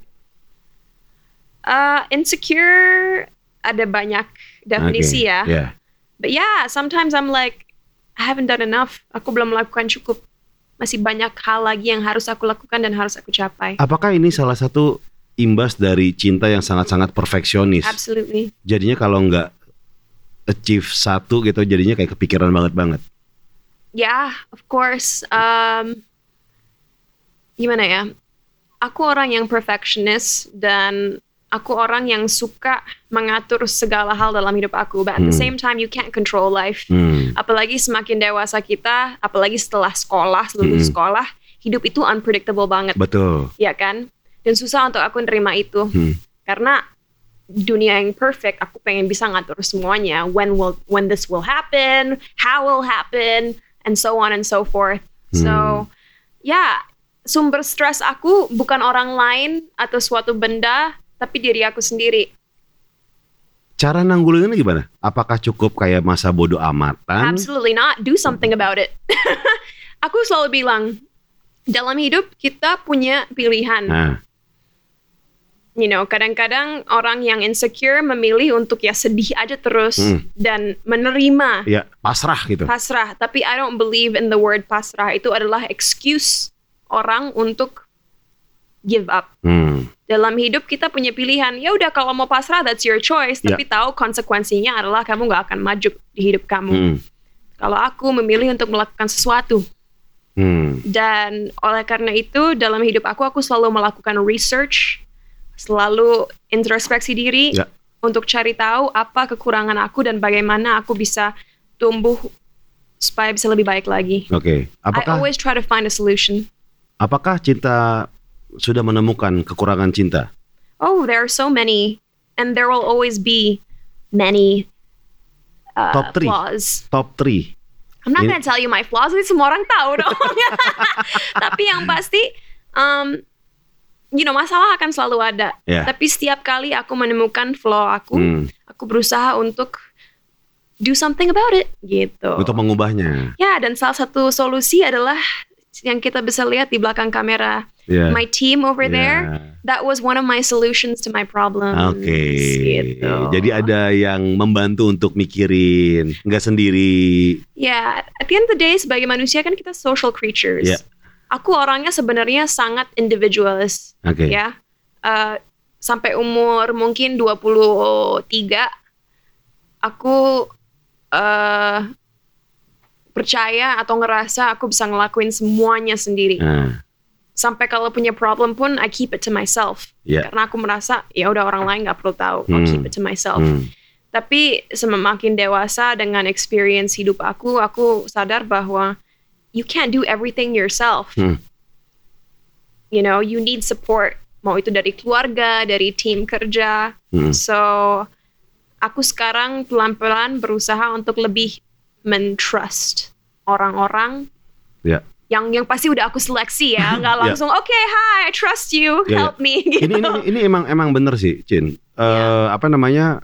Uh, insecure ada banyak definisi Oke, ya. Ya. But yeah, sometimes I'm like, I haven't done enough. Aku belum melakukan cukup. Masih banyak hal lagi yang harus aku lakukan dan harus aku capai. Apakah ini salah satu imbas dari cinta yang sangat-sangat perfeksionis? Absolutely. Jadinya kalau nggak achieve satu gitu, jadinya kayak kepikiran banget banget. Yeah, of course. Um, gimana ya? Aku orang yang perfectionist dan aku orang yang suka mengatur segala hal dalam hidup aku. But at the Hmm. same time, you can't control life. Hmm. Apalagi semakin dewasa kita, apalagi setelah sekolah, lulus Hmm. sekolah, hidup itu unpredictable banget, Betul. ya kan? Dan susah untuk aku nerima itu. Hmm. karena dunia yang perfect aku pengen bisa ngatur semuanya when will when this will happen how will happen and so on and so forth so ya sumber stres aku bukan orang lain atau suatu benda tapi diri aku sendiri Cara nanggulinnya gimana? Apakah cukup kayak masa bodoh amatan? absolutely not do something about it aku selalu bilang dalam hidup kita punya pilihan Nah, you know, kadang-kadang orang yang insecure memilih untuk ya sedih aja terus Hmm. dan menerima ya pasrah gitu. pasrah. Tapi I don't believe in the word pasrah. Itu adalah excuse orang untuk give up. Hmm. Dalam hidup kita punya pilihan. Ya udah kalau mau pasrah that's your choice. Ya. Tapi tahu konsekuensinya adalah kamu nggak akan maju di hidup kamu. Hmm. Kalau aku memilih untuk melakukan sesuatu Hmm. dan oleh karena itu dalam hidup aku aku selalu melakukan research, selalu introspeksi diri Ya. untuk cari tahu apa kekurangan aku dan bagaimana aku bisa tumbuh supaya bisa lebih baik lagi. Oke. I Apakah always try to find a solution. apakah cinta sudah menemukan kekurangan cinta? Oh, there are so many, and there will always be many uh, Top three. flaws. Top 3. I'm not gonna tell you my flaws, ini semua orang tahu dong. Tapi yang pasti, um, you know, masalah akan selalu ada. Ya. Tapi setiap kali aku menemukan flaw aku, Hmm. aku berusaha untuk do something about it, gitu. Untuk mengubahnya. Ya, dan salah satu solusi adalah yang kita bisa lihat di belakang kamera. Ya. My team over Ya. there, that was one of my solutions to my problems. Oke. Gitu. Jadi ada yang membantu untuk mikirin, nggak sendiri. Ya, at the end of the day sebagai manusia kan kita social creatures. Ya. Aku orangnya sebenarnya sangat individualis, Oke. ya. Eh, sampai umur mungkin 23 aku eh percaya atau ngerasa aku bisa ngelakuin semuanya sendiri. Nah, Sampai kalau punya problem pun I keep it to myself. ya. Karena aku merasa ya udah orang lain nggak perlu tahu. I'll Hmm. keep it to myself. Hmm. Tapi semakin dewasa dengan experience hidup aku, aku sadar bahwa you can't do everything yourself. Hmm. You know, you need support. Mau itu dari keluarga, dari tim kerja. Hmm. So, aku sekarang pelan-pelan berusaha untuk lebih mentrust orang-orang Ya. yang yang pasti udah aku seleksi ya, nggak Ya. langsung oke hi I trust you Ya, ya. help me gitu. Ini, ini ini emang emang bener sih, Cin. Eh Ya. apa namanya?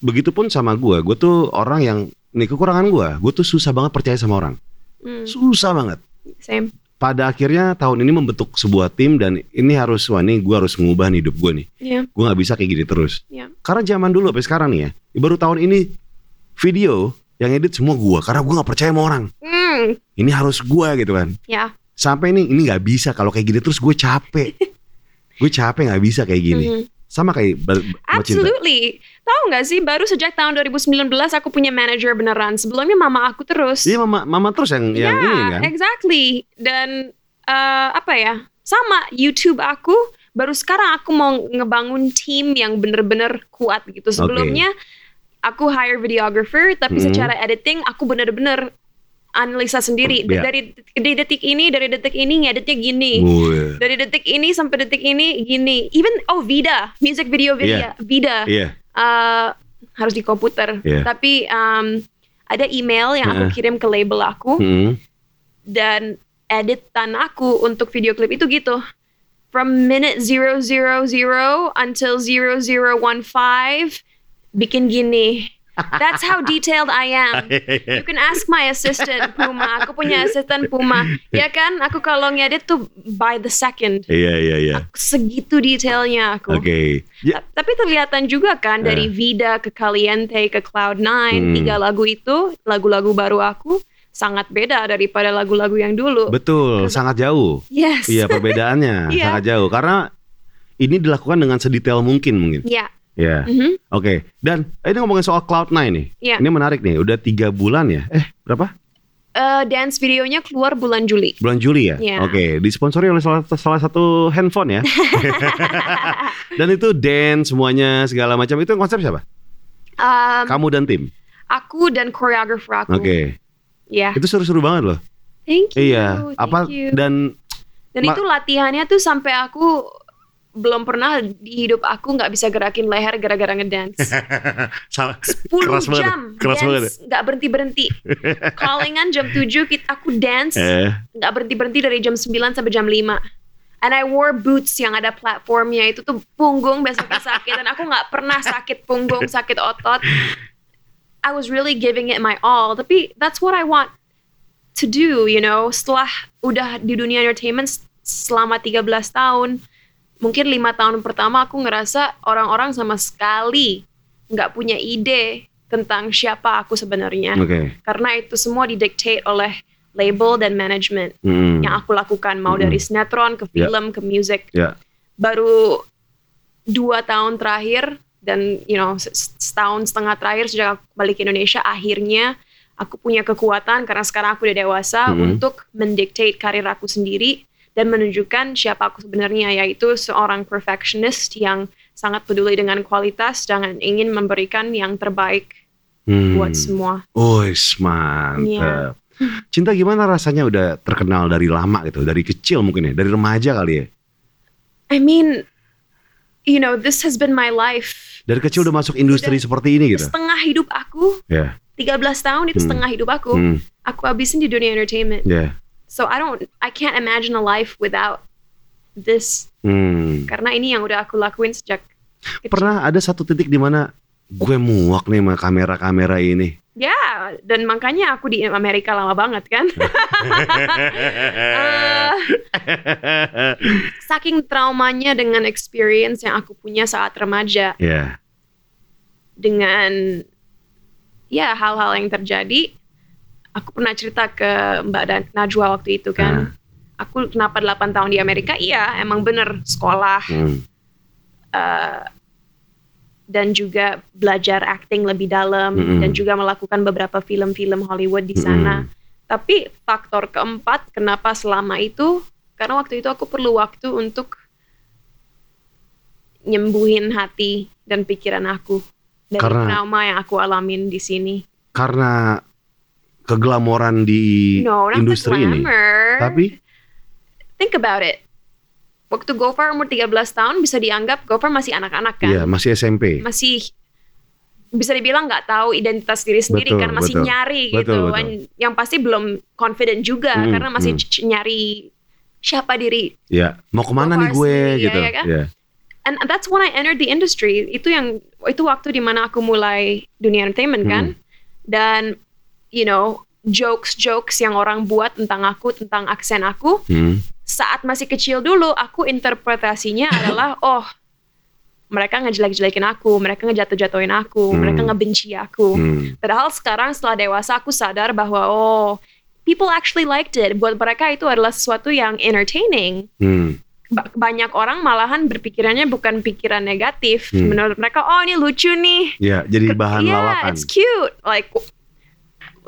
Begitupun sama gua. Gue tuh orang yang nih kekurangan gua. Gue tuh susah banget percaya sama orang. Hmm, Susah banget. same. Pada akhirnya tahun ini membentuk sebuah tim dan ini harus wah nih gue harus mengubah nih hidup gue nih. Ya, Gue nggak bisa kayak gini terus. ya. Karena zaman dulu sampai sekarang nih ya, baru tahun ini video yang edit semua gua karena gua nggak percaya sama orang. Hmm, Ini harus gua gitu kan. ya. Sampai ini ini nggak bisa kalau kayak gini terus gue capek. gue capek nggak bisa kayak gini. Mhm. Sama kayak sama cinta. Tahu nggak sih baru sejak tahun 2019 aku punya manajer beneran. Sebelumnya mama aku terus. Iya mama mama terus yang yang Ya, ini kan. exactly. Dan eh, apa ya? Sama YouTube aku baru sekarang aku mau ngebangun tim yang bener-bener kuat gitu. Sebelumnya aku hire videographer tapi Hmm. secara editing aku bener-bener analisa sendiri Iya. dari di detik ini dari detik ini ngeditnya gini. Wih. Dari detik ini sampai detik ini gini. Even oh Vida, music video video Vida Iya. Eh, harus di komputer. Iya. Tapi um, ada email yang aku kirim ke label aku Hmm. dan editan aku untuk video klip itu gitu. From minute 000 until 0015 bikin gini. That's how detailed I am. You can ask my assistant Puma. Aku punya assistant Puma. Ya kan? Aku kalau ngedit tuh by the second. Iya iya iya. Segitu detailnya aku. Oke. Ya, Ta- Tapi terlihatan juga kan dari Vida ke Caliente ke Cloud9 Hmm. tiga lagu itu lagu-lagu baru aku sangat beda daripada lagu-lagu yang dulu. betul, sangat jauh. yes. Iya perbedaannya Iya. sangat jauh karena ini dilakukan dengan sedetail mungkin mungkin. Ya. Ya. Mhm. Oke. Dan ini ngomongin soal Cloud9 nih. Iya. Ini menarik nih. Udah tiga bulan ya? Eh berapa? Eh, dance videonya keluar bulan Juli. Bulan Juli ya? Iya. Oke. Disponsori oleh salah, salah satu handphone ya. dan itu dance semuanya segala macam itu konsep siapa? Um, Kamu dan tim. aku dan choreographer aku. Oke. Ya. Itu seru-seru banget loh. Thank you. Iya. thank Apa you. dan Dan Ma- itu latihannya tuh sampai aku belum pernah di hidup aku nggak bisa gerakin leher gara-gara ngedance. salah 10 keras banget. jam Keras dance nggak berhenti berhenti. Callingan jam 7 kita aku dance Eh, nggak berhenti berhenti dari jam 9 sampai jam 5. And I wore boots yang ada platformnya itu tuh punggung besoknya sakit dan aku nggak pernah sakit punggung sakit otot. I was really giving it my all. Tapi that's what I want to do, you know. Setelah udah di dunia entertainment selama 13 tahun, mungkin lima tahun pertama aku ngerasa orang-orang sama sekali nggak punya ide tentang siapa aku sebenarnya. Oke. Karena itu semua didictate oleh label dan manajemen Hmm. yang aku lakukan mau Mm-mm. dari sinetron ke Ya. film ke music Ya. baru dua tahun terakhir dan you know se- setahun setengah terakhir sejak aku balik ke Indonesia akhirnya aku punya kekuatan karena sekarang aku udah dewasa Mm-mm. untuk mendictate karir aku sendiri dan menunjukkan siapa aku sebenarnya yaitu seorang perfectionist yang sangat peduli dengan kualitas dan ingin memberikan yang terbaik Hmm. buat semua. Wih, mantep. Iya. Cinta gimana rasanya udah terkenal dari lama gitu, dari kecil mungkin ya, dari remaja kali ya. I mean, you know, this has been my life. Dari kecil udah masuk industri Udah seperti ini gitu. Setengah hidup aku, Ya. 13 tahun itu Hmm. setengah hidup aku. Hmm. Aku habisin di dunia entertainment. Ya. So I don't, I can't imagine a life without this. Hmm. Karena ini yang udah aku lakuin sejak kecil. Pernah ada satu titik di mana gue muak nih sama kamera-kamera ini. Ya, dan makanya aku di Amerika lama banget kan. Eh, saking traumanya dengan experience yang aku punya saat remaja. ya. dengan ya hal-hal yang terjadi aku pernah cerita ke Mbak Dan Najwa waktu itu kan aku kenapa 8 tahun di Amerika iya emang bener sekolah Hmm. eh, dan juga belajar acting lebih dalam Mm-mm. dan juga melakukan beberapa film-film Hollywood di sana tapi faktor keempat kenapa selama itu karena waktu itu aku perlu waktu untuk nyembuhin hati dan pikiran aku dari Karena- trauma yang aku alamin di sini. Karena keglamoran di No, industri ini. Tapi think about it. Waktu Gofar umur 13 tahun bisa dianggap Gofar masih anak-anak kan? ya masih SMP. Masih bisa dibilang nggak tahu identitas diri sendiri Betul, kan masih betul. nyari Betul, gitu. betul. Yang pasti belum confident juga Hmm, karena masih hmm. nyari siapa diri Ya, mau ke mana nih gue sendiri, ya, gitu. ya kan? Ya. and that's when I entered the industry itu yang itu waktu di mana aku mulai dunia entertainment kan Hmm. dan you know jokes jokes yang orang buat tentang aku tentang aksen aku Hmm. saat masih kecil dulu aku interpretasinya adalah oh mereka ngejelek-jelekin aku mereka ngejatuh-jatuhin aku Hmm. mereka ngebenci aku Hmm. padahal sekarang setelah dewasa aku sadar bahwa oh people actually liked it buat mereka itu adalah sesuatu yang entertaining Hmm. ba- banyak orang malahan berpikirannya bukan pikiran negatif. Hmm. Menurut mereka, oh ini lucu nih. Ya, jadi bahan yeah, lawakan. it's cute, like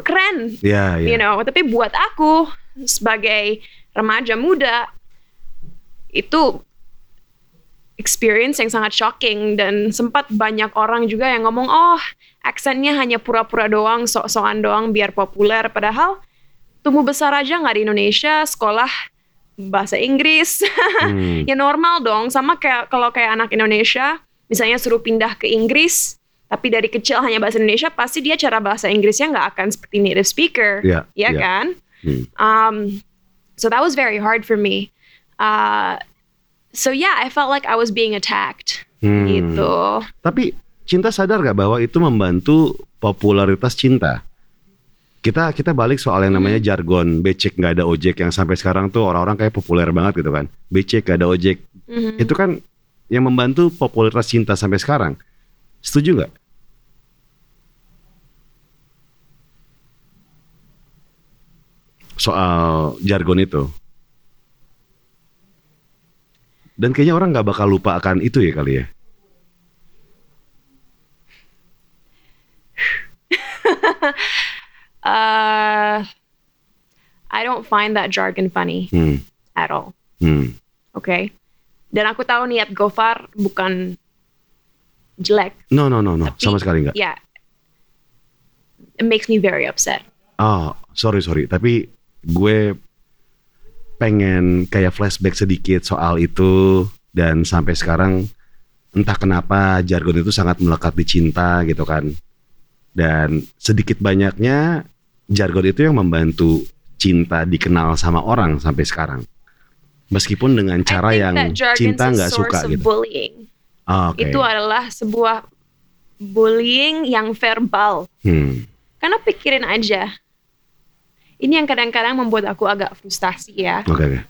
keren, Ya, ya. you know. Tapi buat aku sebagai remaja muda itu experience yang sangat shocking dan sempat banyak orang juga yang ngomong oh aksennya hanya pura-pura doang sok-sokan doang biar populer padahal tumbuh besar aja nggak di Indonesia sekolah bahasa Inggris Hmm. ya normal dong sama kayak kalau kayak anak Indonesia misalnya suruh pindah ke Inggris tapi dari kecil hanya bahasa Indonesia pasti dia cara bahasa Inggrisnya nggak akan seperti native speaker Iya, ya iya. kan Hmm. um, so that was very hard for me uh, so yeah I felt like I was being attacked Hmm. gitu Tapi cinta sadar gak bahwa itu membantu popularitas cinta? Kita kita balik soal yang namanya jargon becek nggak ada ojek yang sampai sekarang tuh orang-orang kayak populer banget gitu kan. Becek gak ada ojek. Mhm. Itu kan yang membantu popularitas cinta sampai sekarang. Setuju nggak? Soal jargon itu. Dan kayaknya orang nggak bakal lupa akan itu ya kali ya. uh, I don't find that jargon funny Hmm. at all Hmm. Oke. Dan aku tahu niat Gofar bukan jelek. No no no no Tapi- sama sekali nggak. Ya. It makes me very upset. Oh sorry sorry tapi gue pengen kayak flashback sedikit soal itu dan sampai sekarang entah kenapa jargon itu sangat melekat di cinta gitu kan dan sedikit banyaknya jargon itu yang membantu cinta dikenal sama orang sampai sekarang meskipun dengan cara yang cinta nggak suka gitu bullying. Ah, oke Itu adalah sebuah bullying yang verbal. Hmm. Karena pikirin aja. Ini yang kadang-kadang membuat aku agak frustasi ya. oke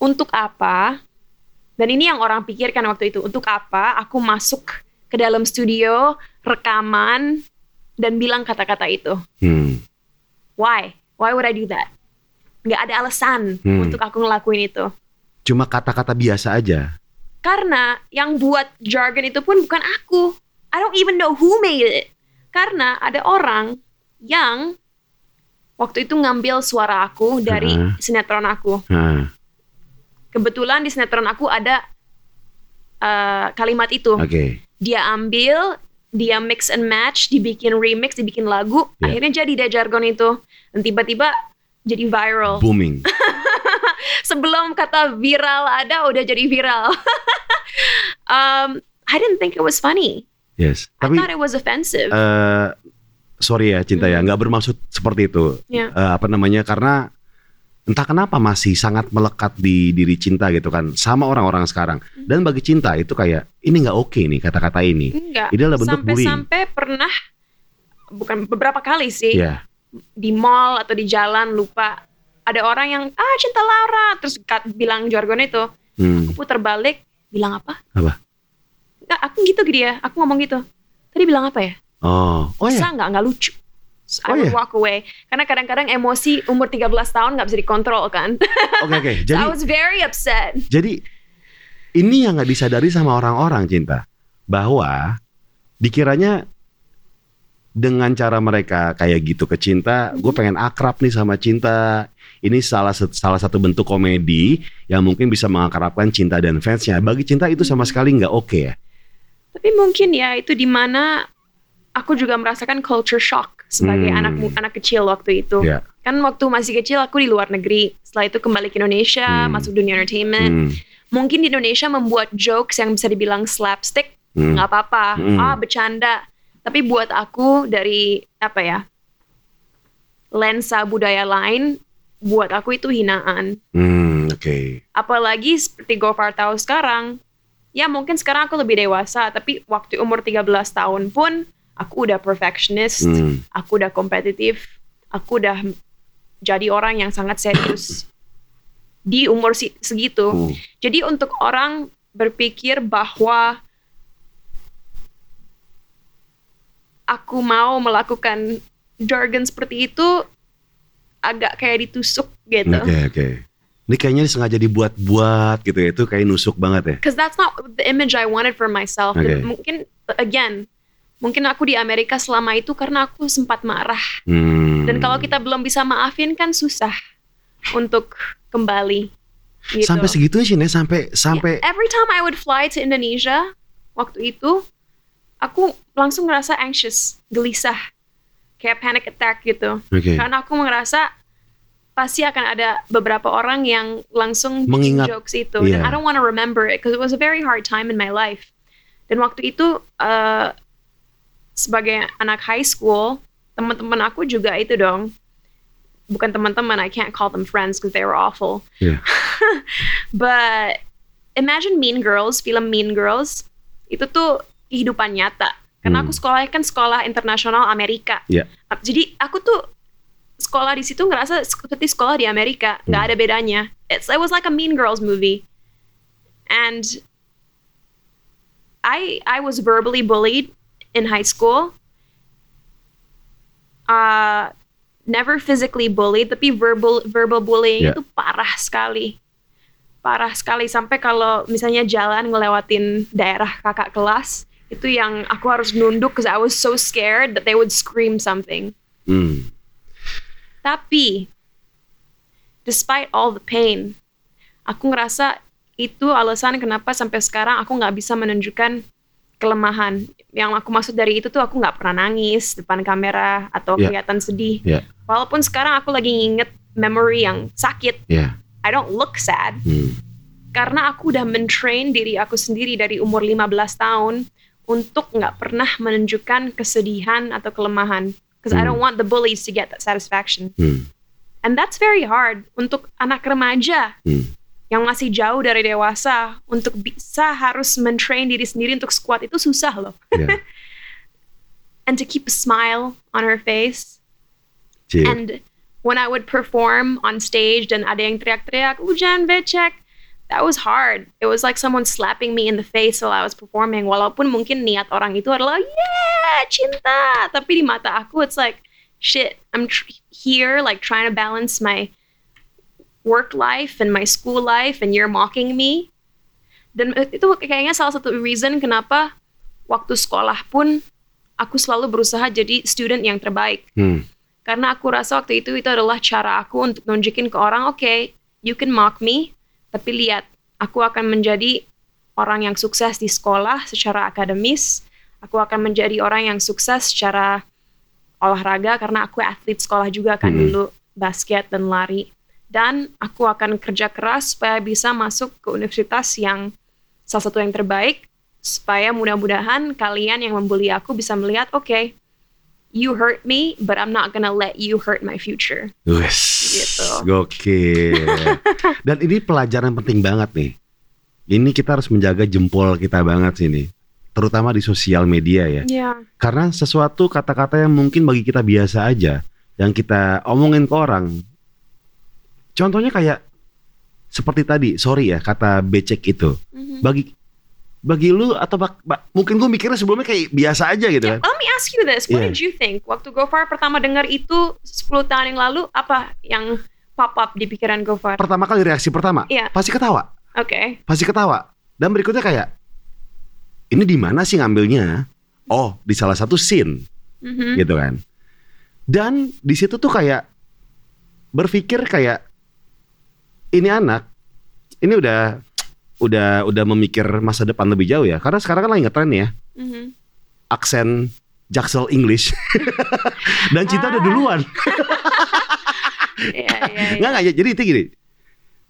Untuk apa? Dan ini yang orang pikirkan waktu itu. Untuk apa aku masuk ke dalam studio, rekaman, dan bilang kata-kata itu? Hmm. Why? Why would I do that? Nggak ada alasan Hmm. untuk aku ngelakuin itu. cuma kata-kata biasa aja Karena yang buat jargon itu pun bukan aku. I don't even know who made it. Karena ada orang yang waktu itu ngambil suara aku dari Uh-huh. sinetron aku. nah, Kebetulan di sinetron aku ada uh, kalimat itu. oke Dia ambil, dia mix and match, dibikin remix, dibikin lagu. Ya. Akhirnya jadi deh jargon itu. Dan tiba-tiba jadi viral. booming sebelum kata viral ada udah jadi viral. um, I didn't think it was funny. yes I tapi thought it was offensive. eh sorry ya cinta ya nggak bermaksud seperti itu Ya. Eh, apa namanya karena entah kenapa masih sangat melekat di diri cinta gitu kan sama orang-orang sekarang Hmm. dan bagi cinta itu kayak ini nggak oke nih kata-kata ini Enggak. ini adalah bentuk bullying Sampai-sampai pernah bukan beberapa kali sih ya di mall atau di jalan lupa ada orang yang ah cinta Laura. Terus kat- bilang jargon itu. Hmm. aku putar balik bilang apa? Apa? Enggak, aku gitu ke dia. Aku ngomong gitu. Tadi bilang apa ya? oh. Oh ya? nggak? Nggak lucu. So, Oh, I would ya? walk away. Karena kadang-kadang emosi umur 13 tahun nggak bisa dikontrol kan? Oke oke. So I jadi was very upset. Jadi ini yang nggak disadari sama orang-orang cinta. Bahwa dikiranya dengan cara mereka kayak gitu ke cinta, gue pengen akrab nih sama cinta. Ini salah salah satu bentuk komedi yang mungkin bisa mengakrabkan cinta dan fansnya. Bagi cinta itu sama sekali nggak oke ya. Tapi mungkin ya itu di mana aku juga merasakan culture shock sebagai Hmm. anak anak kecil waktu itu. Ya. Kan waktu masih kecil aku di luar negeri. Setelah itu kembali ke Indonesia, Hmm. masuk dunia entertainment. Hmm, Mungkin di Indonesia membuat jokes yang bisa dibilang slapstick, hmm, nggak apa-apa. Hmm. Ah, bercanda. Tapi buat aku dari apa ya? lensa budaya lain buat aku itu hinaan. hmm, Oke. apalagi seperti Gofar tahu sekarang ya mungkin sekarang aku lebih dewasa tapi waktu umur 13 tahun pun aku udah perfectionist Hmm, aku udah kompetitif aku udah jadi orang yang sangat serius di umur segitu hmm. jadi untuk orang berpikir bahwa aku mau melakukan jargon seperti itu agak kayak ditusuk gitu Oke oke. Ini kayaknya sengaja dibuat-buat gitu ya. Itu kayak nusuk banget ya. because that's not the image I wanted for myself. Okay. Mungkin again, mungkin aku di Amerika selama itu karena aku sempat marah. Hmm. Dan kalau kita belum bisa maafin kan susah. untuk kembali. Gitu. Sampai segitunya sih. Sampai sampai Yeah, Every time I would fly to Indonesia waktu itu, aku langsung ngerasa anxious, gelisah, kayak panic attack gitu. Oke. Karena aku merasa pasti akan ada beberapa orang yang langsung Mengingat, jokes itu. Dan iya. I don't want to remember it because it was a very hard time in my life. Dan waktu itu eh, sebagai anak high school, teman-teman aku juga itu dong. Bukan teman-teman, I can't call them friends because they were awful. Iya. But imagine Mean Girls, film Mean Girls, itu tuh kehidupan nyata. Karena Hmm. aku sekolahnya kan sekolah internasional Amerika. Iya. Jadi aku tuh sekolah di situ ngerasa seperti sekolah di Amerika, nggak Hmm. ada bedanya. It's, it was like a Mean Girls movie, and I I was verbally bullied in high school. Uh, never physically bullied, tapi verbal verbal bullying Yeah. itu parah sekali, parah sekali sampai kalau misalnya jalan ngelewatin daerah kakak kelas itu yang aku harus nunduk because I was so scared that they would scream something. Hmm. Tapi, despite all the pain, aku ngerasa itu alasan kenapa sampai sekarang aku nggak bisa menunjukkan kelemahan. Yang aku maksud dari itu tuh aku nggak pernah nangis depan kamera atau Ya. kelihatan sedih. Ya. Walaupun sekarang aku lagi nginget memory yang sakit, Ya. I don't look sad Hmm. karena aku udah mentrain diri aku sendiri dari umur 15 tahun untuk nggak pernah menunjukkan kesedihan atau kelemahan. Because I Hmm. don't want the bullies to get that satisfaction. Hmm. And that's very hard untuk anak remaja Hmm. yang masih jauh dari dewasa untuk bisa harus mentrain diri sendiri untuk squat itu susah loh. Ya. And to keep a smile on her face. Cie. And when I would perform on stage dan ada yang teriak-teriak, hujan becek, that was hard. It was like someone slapping me in the face while I was performing. Walaupun mungkin niat orang itu adalah, yeah, cinta. Tapi di mata aku, it's like, shit, I'm here like trying to balance my work life and my school life and you're mocking me. Dan itu kayaknya salah satu reason kenapa waktu sekolah pun aku selalu berusaha jadi student yang terbaik. Hmm. Karena aku rasa waktu itu itu adalah cara aku untuk nunjukin ke orang, oke, you can mock me, tapi lihat, aku akan menjadi orang yang sukses di sekolah secara akademis, aku akan menjadi orang yang sukses secara olahraga karena aku atlet sekolah juga kan Mhm. dulu, basket dan lari. Dan aku akan kerja keras supaya bisa masuk ke universitas yang salah satu yang terbaik, supaya mudah-mudahan kalian yang membuli aku bisa melihat, oke, you hurt me, but I'm not gonna let you hurt my future. Wes, Gitu. gokil. Dan ini pelajaran penting banget nih. Ini kita harus menjaga jempol kita banget sini, terutama di sosial media ya. Yeah. Karena sesuatu kata-kata yang mungkin bagi kita biasa aja, yang kita omongin ke orang. Contohnya kayak seperti tadi, sorry ya kata becek itu. Mhm. Bagi bagi lu atau bak- bak- mungkin gue mikirnya sebelumnya kayak biasa aja gitu Yeah, kan. let me ask you this. What Yeah. did you think? Waktu Gofar pertama dengar itu 10 tahun yang lalu, apa yang pop up di pikiran Gofar? Oke. Pertama kali reaksi pertama, Iya. pasti ketawa. pasti ketawa. Dan berikutnya kayak ini di mana sih ngambilnya? Oh, di salah satu scene Mhm. gitu kan. Dan di situ tuh kayak berpikir kayak ini anak ini udah udah udah memikir masa depan lebih jauh ya. Karena sekarang kan lagi ngetren ya Mhm. aksen Jaksel English. Dan cinta udah Ah. duluan. Iya, iya, iya. Nggak nggak jadi itu gini.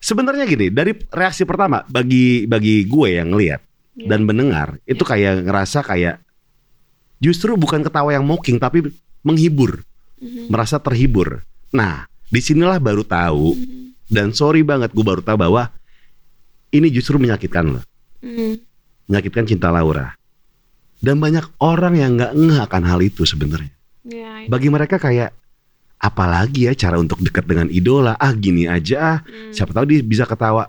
Sebenarnya gini, dari reaksi pertama bagi bagi gue yang ngelihat Iya. dan mendengar itu kayak ngerasa kayak justru bukan ketawa yang mocking tapi menghibur, Mhm. merasa terhibur. Nah, di sinilah baru tahu Mhm. dan sorry banget gue baru tahu bahwa ini justru menyakitkan loh, Mhm. menyakitkan cinta Laura. Dan banyak orang yang nggak ngeh akan hal itu sebenarnya. Iya, Bagi mereka kayak apalagi ya cara untuk dekat dengan idola ah gini aja ah mhm. siapa tahu dia bisa ketawa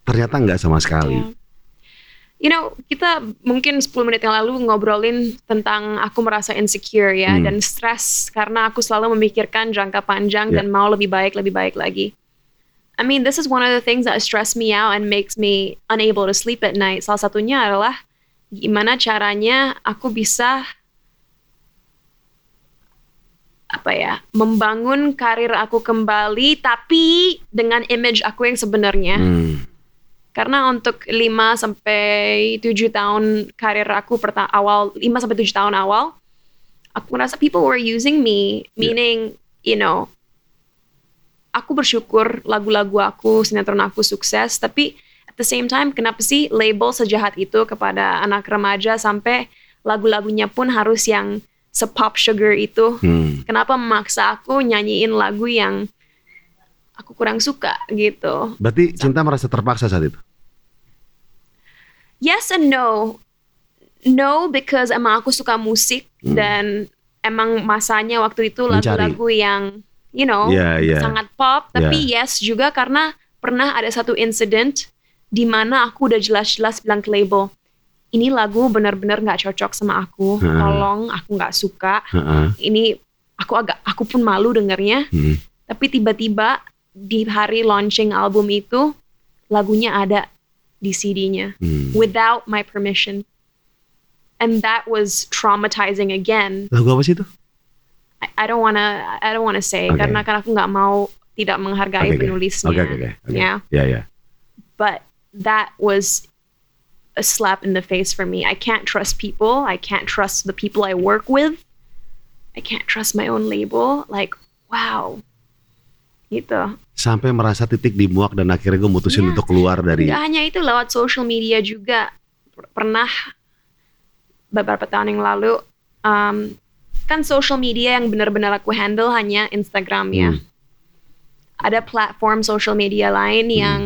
ternyata nggak sama sekali Iya. You know, kita mungkin 10 menit yang lalu ngobrolin tentang aku merasa insecure ya Hmm. dan stres karena aku selalu memikirkan jangka panjang Ya. dan mau lebih baik, lebih baik lagi. I mean, this is one of the things that stress me out and makes me unable to sleep at night. Salah satunya adalah gimana caranya aku bisa apa ya membangun karir aku kembali tapi dengan image aku yang sebenarnya Hmm. karena untuk 5 sampai 7 tahun karir aku perta- awal 5 sampai 7 tahun awal aku merasa people were using me meaning you know aku bersyukur lagu-lagu aku sinetron aku sukses tapi at the same time kenapa sih label sejahat itu kepada anak remaja sampai lagu-lagunya pun harus yang sepop sugar itu Hmm. kenapa memaksa aku nyanyiin lagu yang aku kurang suka gitu Berarti cinta merasa terpaksa saat itu. yes and no. No because emang aku suka musik Hmm. dan emang masanya waktu itu lagu-lagu yang you know Iya, iya. sangat pop. Tapi yes juga karena pernah ada satu incident di mana aku udah jelas-jelas bilang ke label ini lagu benar-benar nggak cocok sama aku. Hmm. Tolong aku nggak suka. Heeh. Ini aku agak aku pun malu dengernya. Hmm. Tapi tiba-tiba di hari launching album itu lagunya ada di CD-nya Hmm. without my permission. And that was traumatizing again. Lagu apa sih itu? I, don't wanna I don't wanna say Okay. karena kan aku nggak mau tidak menghargai oke. penulisnya. Oke, oke, oke. oke. Ya, Ya, ya. but that was a slap in the face for me. I can't trust people. I can't trust the people I work with. I can't trust my own label. Like, wow. Gitu. Sampai merasa titik di muak dan akhirnya gue mutusin Iya. untuk keluar dari Nggak hanya itu lewat social media juga Per- pernah beberapa tahun yang lalu um, kan social media yang benar-benar aku handle hanya Instagram ya. Hmm. Ada platform social media lain yang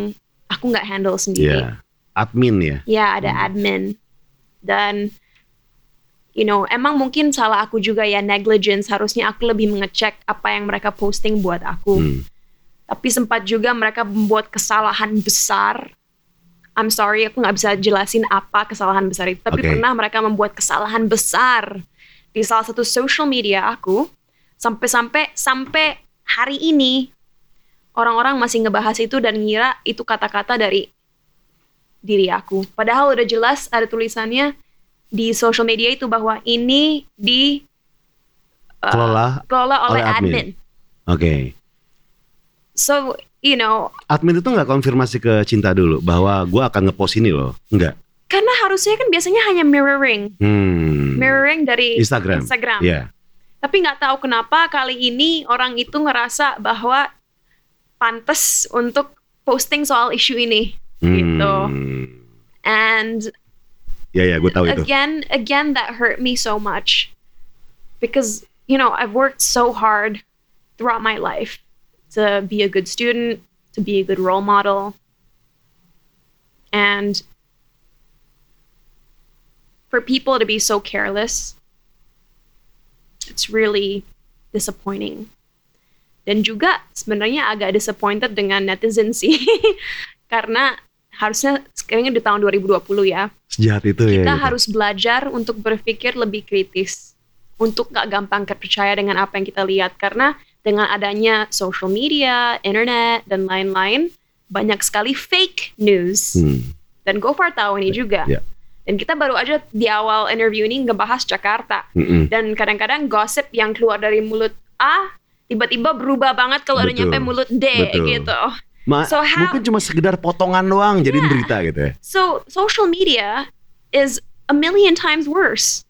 aku nggak handle sendiri. ya admin ya. Ya ada admin dan you know emang mungkin salah aku juga ya negligence harusnya aku lebih mengecek apa yang mereka posting buat aku Hmm. tapi sempat juga mereka membuat kesalahan besar. I'm sorry, aku nggak bisa jelasin apa kesalahan besar itu. Tapi Oke. pernah mereka membuat kesalahan besar di salah satu social media aku, sampai-sampai sampai hari ini orang-orang masih ngebahas itu dan ngira itu kata-kata dari diri aku. Padahal udah jelas ada tulisannya di social media itu bahwa ini di uh, Kelola. kelola oleh, oleh admin. admin. Oke. So, you know, Admin itu nggak konfirmasi ke Cinta dulu bahwa gue akan ngepost ini loh. Enggak. Karena harusnya kan biasanya hanya mirroring, Hmm. mirroring dari Instagram. Instagram. Ya. Tapi nggak tahu kenapa kali ini orang itu ngerasa bahwa pantas untuk posting soal isu ini. Gitu. Hmm. And Ya ya, gue tahu itu. again, again, that hurt me so much because you know I've worked so hard throughout my life to be a good student, to be a good role model, and for people to be so careless, it's really disappointing. Dan juga sebenarnya agak disappointed dengan netizen sih, karena harusnya sekarang di tahun 2020 ya Sejahat itu ya. kita gitu. harus belajar untuk berpikir lebih kritis untuk nggak gampang percaya dengan apa yang kita lihat karena dengan adanya social media, internet dan lain-lain banyak sekali fake news Hmm. dan Gofar tahu ini juga ya. Dan kita baru aja di awal interview ini ngebahas Jakarta Mm-mm. dan kadang-kadang gosip yang keluar dari mulut A tiba-tiba berubah banget kalau udah nyampe mulut D Betul. gitu Ma- So how- mungkin cuma sekedar potongan doang jadi Yeah. berita gitu ya. so social media is a million times worse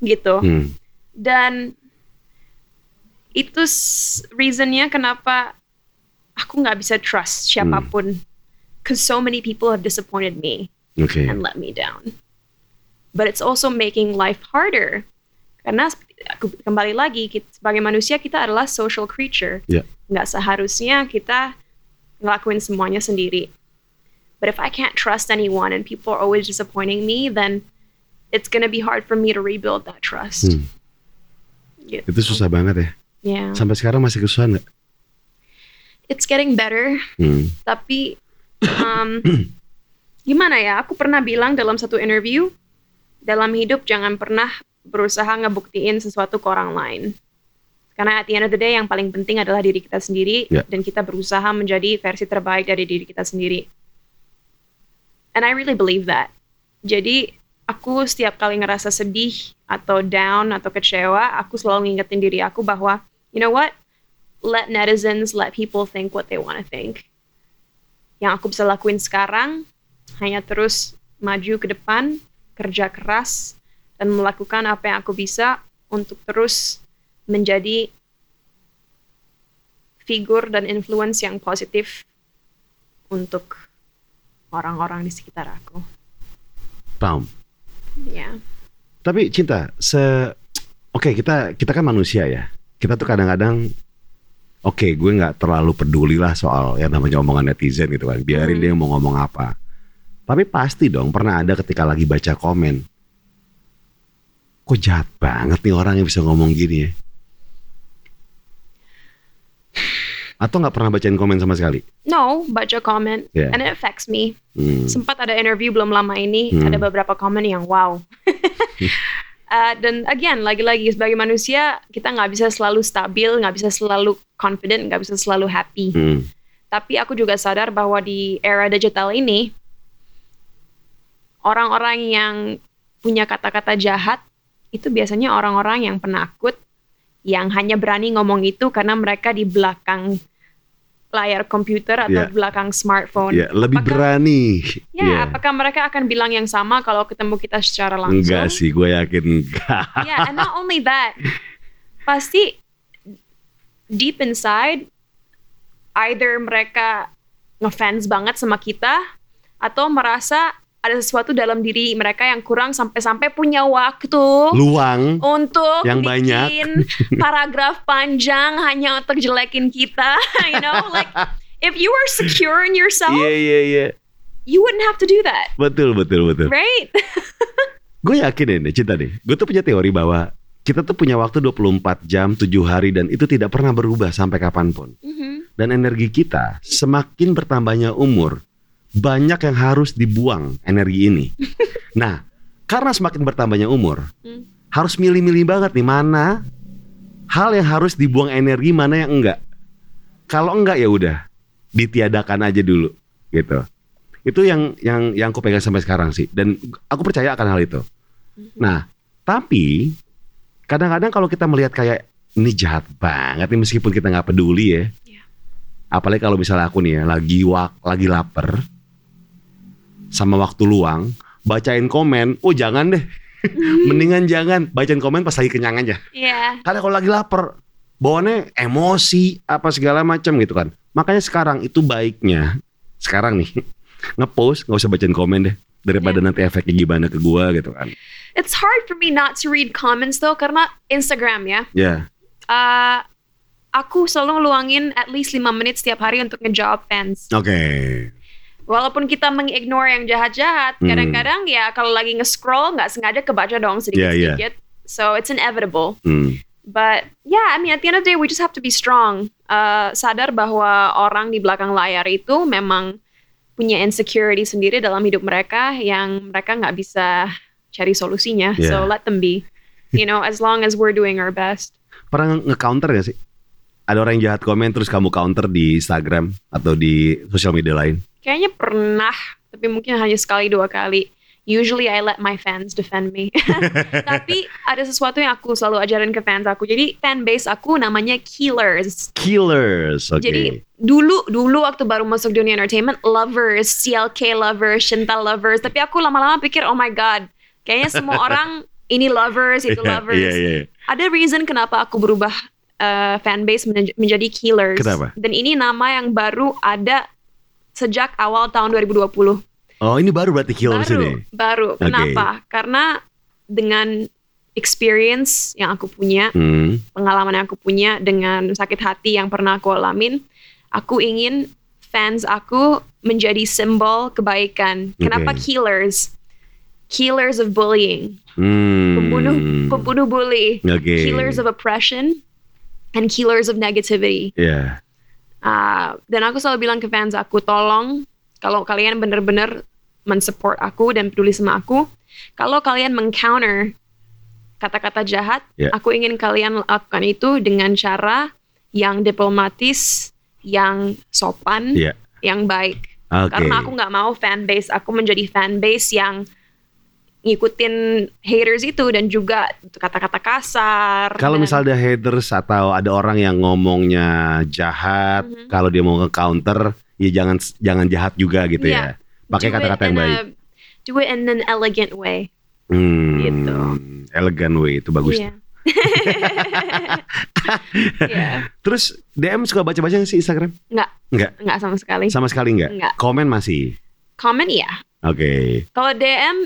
gitu Hmm. dan itu reasonnya kenapa aku nggak bisa trust siapa pun because so many people have disappointed me Oke. and let me down but it's also making life harder karena kembali lagi kita, sebagai manusia kita adalah social creature Ya. nggak seharusnya kita ngelakuin semuanya sendiri but if I can't trust anyone and people are always disappointing me then it's gonna be hard for me to rebuild that trust Hmm. Gitu. Itu susah banget ya. Yeah. Sampai sekarang masih kesusahan nggak? It's getting better, Hmm. tapi um, gimana ya? Aku pernah bilang dalam satu interview, dalam hidup jangan pernah berusaha ngebuktiin sesuatu ke orang lain. Karena at the end of the day yang paling penting adalah diri kita sendiri Ya. dan kita berusaha menjadi versi terbaik dari diri kita sendiri. And I really believe that. Jadi aku setiap kali ngerasa sedih atau down atau kecewa, aku selalu ngingetin diri aku bahwa you know what? Let netizens, let people think what they want to think. Yang aku bisa lakuin sekarang hanya terus maju ke depan, kerja keras, dan melakukan apa yang aku bisa untuk terus menjadi figur dan influence yang positif untuk orang-orang di sekitar aku. Paham. Ya. Tapi cinta, se Oke, kita kita kan manusia ya. Kita tuh kadang-kadang Oke, gue nggak terlalu peduli lah soal yang namanya omongan netizen gitu kan. Biarin Hmm. dia mau ngomong apa. Tapi pasti dong pernah ada ketika lagi baca komen. Kok jahat banget nih orang yang bisa ngomong gini ya. Atau nggak pernah bacain komen sama sekali? No, baca comment Yeah. and it affects me. Hmm. Sempat ada interview belum lama ini, Hmm. ada beberapa komen yang wow. Uh, dan again, lagi-lagi sebagai manusia kita nggak bisa selalu stabil, nggak bisa selalu confident, nggak bisa selalu happy. Hmm. Tapi aku juga sadar bahwa di era digital ini orang-orang yang punya kata-kata jahat itu biasanya orang-orang yang penakut yang hanya berani ngomong itu karena mereka di belakang layar komputer atau Yeah. di belakang smartphone. Ya, lebih Apakah- berani. Ya, Iya. apakah mereka akan bilang yang sama kalau ketemu kita secara langsung? Enggak sih, gue yakin enggak. Yeah, and not only that, pasti deep inside either mereka ngefans banget sama kita atau merasa ada sesuatu dalam diri mereka yang kurang sampai-sampai punya waktu Luang. untuk Yang banyak. bikin paragraf panjang hanya untuk jelekin kita, you know, like if you were secure in yourself, Iya, iya, iya. you wouldn't have to do that, Betul, betul, betul. right? Gue yakin ini, cinta nih. Gue tuh punya teori bahwa kita tuh punya waktu 24 jam, 7 hari dan itu tidak pernah berubah sampai kapan pun. Mhm. Dan energi kita semakin bertambahnya umur, banyak yang harus dibuang energi ini. Nah, karena semakin bertambahnya umur, Hmm. harus milih-milih banget nih mana hal yang harus dibuang energi, mana yang enggak. Kalau enggak ya udah ditiadakan aja dulu gitu. Itu yang yang yang aku pegang sampai sekarang sih dan aku percaya akan hal itu. Nah, tapi kadang-kadang kalau kita melihat kayak ini jahat banget nih meskipun kita nggak peduli ya. Iya. Apalagi kalau misalnya aku nih ya lagi wak, lagi lapar sama waktu luang, bacain komen, oh jangan deh. Mendingan jangan bacain komen pas lagi kenyang aja. Iya. Karena kalau lagi lapar, bawaannya emosi apa segala macam gitu kan. Makanya sekarang itu baiknya sekarang nih ngepost nggak usah bacain komen deh daripada Ya. nanti efeknya gimana ke gua gitu kan. It's hard for me not to read comments though karena Instagram ya. Ya, Uh, aku selalu ngeluangin at least 5 menit setiap hari untuk ngejawab fans. oke. Walaupun kita mengignore yang jahat-jahat, Hmm. kadang-kadang ya kalau lagi nge-scroll nggak sengaja kebaca dong sedikit-sedikit. So it's inevitable. Hmm. But yeah, I mean at the end of the day we just have to be strong. Uh, sadar bahwa orang di belakang layar itu memang punya insecurity sendiri dalam hidup mereka yang mereka nggak bisa cari solusinya. Yeah. So let them be. You know, as long as we're doing our best. Pernah nge-counter gak sih? Ada orang yang jahat komen terus kamu counter di Instagram atau di sosial media lain? Kayaknya pernah, tapi mungkin hanya sekali dua kali. Usually I let my fans defend me. tapi ada sesuatu yang aku selalu ajarin ke fans aku. Jadi fan base aku namanya Killers. Killers, oke. Jadi dulu dulu waktu baru masuk dunia entertainment lovers, CLK lovers, Shinta lovers. Tapi aku lama-lama pikir oh my god, kayaknya semua orang ini lovers itu Iya, lovers. Iya, iya. Ada reason kenapa aku berubah uh, fanbase menj- menjadi Killers. Kenapa? Dan ini nama yang baru ada sejak awal tahun 2020. Oh, ini baru berarti Killers baru, ini. baru. Kenapa? Karena dengan experience yang aku punya, Hmm. pengalaman yang aku punya dengan sakit hati yang pernah aku alamin, aku ingin fans aku menjadi simbol kebaikan. Kenapa Oke. killers? Killers of bullying, Hmm. pembunuh pembunuh bully, Oke. killers of oppression, and killers of negativity. Ya. Ah, dan aku selalu bilang ke fans aku, tolong kalau kalian benar-benar mensupport aku dan peduli sama aku, kalau kalian mengcounter kata-kata jahat, Ya. aku ingin kalian lakukan itu dengan cara yang diplomatis, yang sopan, Iya. yang baik. Oke. Karena aku nggak mau fanbase aku menjadi fanbase yang ngikutin haters itu dan juga kata-kata kasar. Kalau dan- misal ada haters atau ada orang yang ngomongnya jahat, Mhm. kalau dia mau ke counter, ya jangan jangan jahat juga gitu Iya. ya. Pakai kata-kata yang baik. a- do it in an elegant way. Hmm, Gitu. Elegan way itu bagus. Iya. Iya. Terus DM suka baca-baca nggak sih Instagram? Nggak. Nggak. Nggak sama sekali. Sama sekali nggak? Nggak. Komen masih. Comment ya. Oke. Kalau DM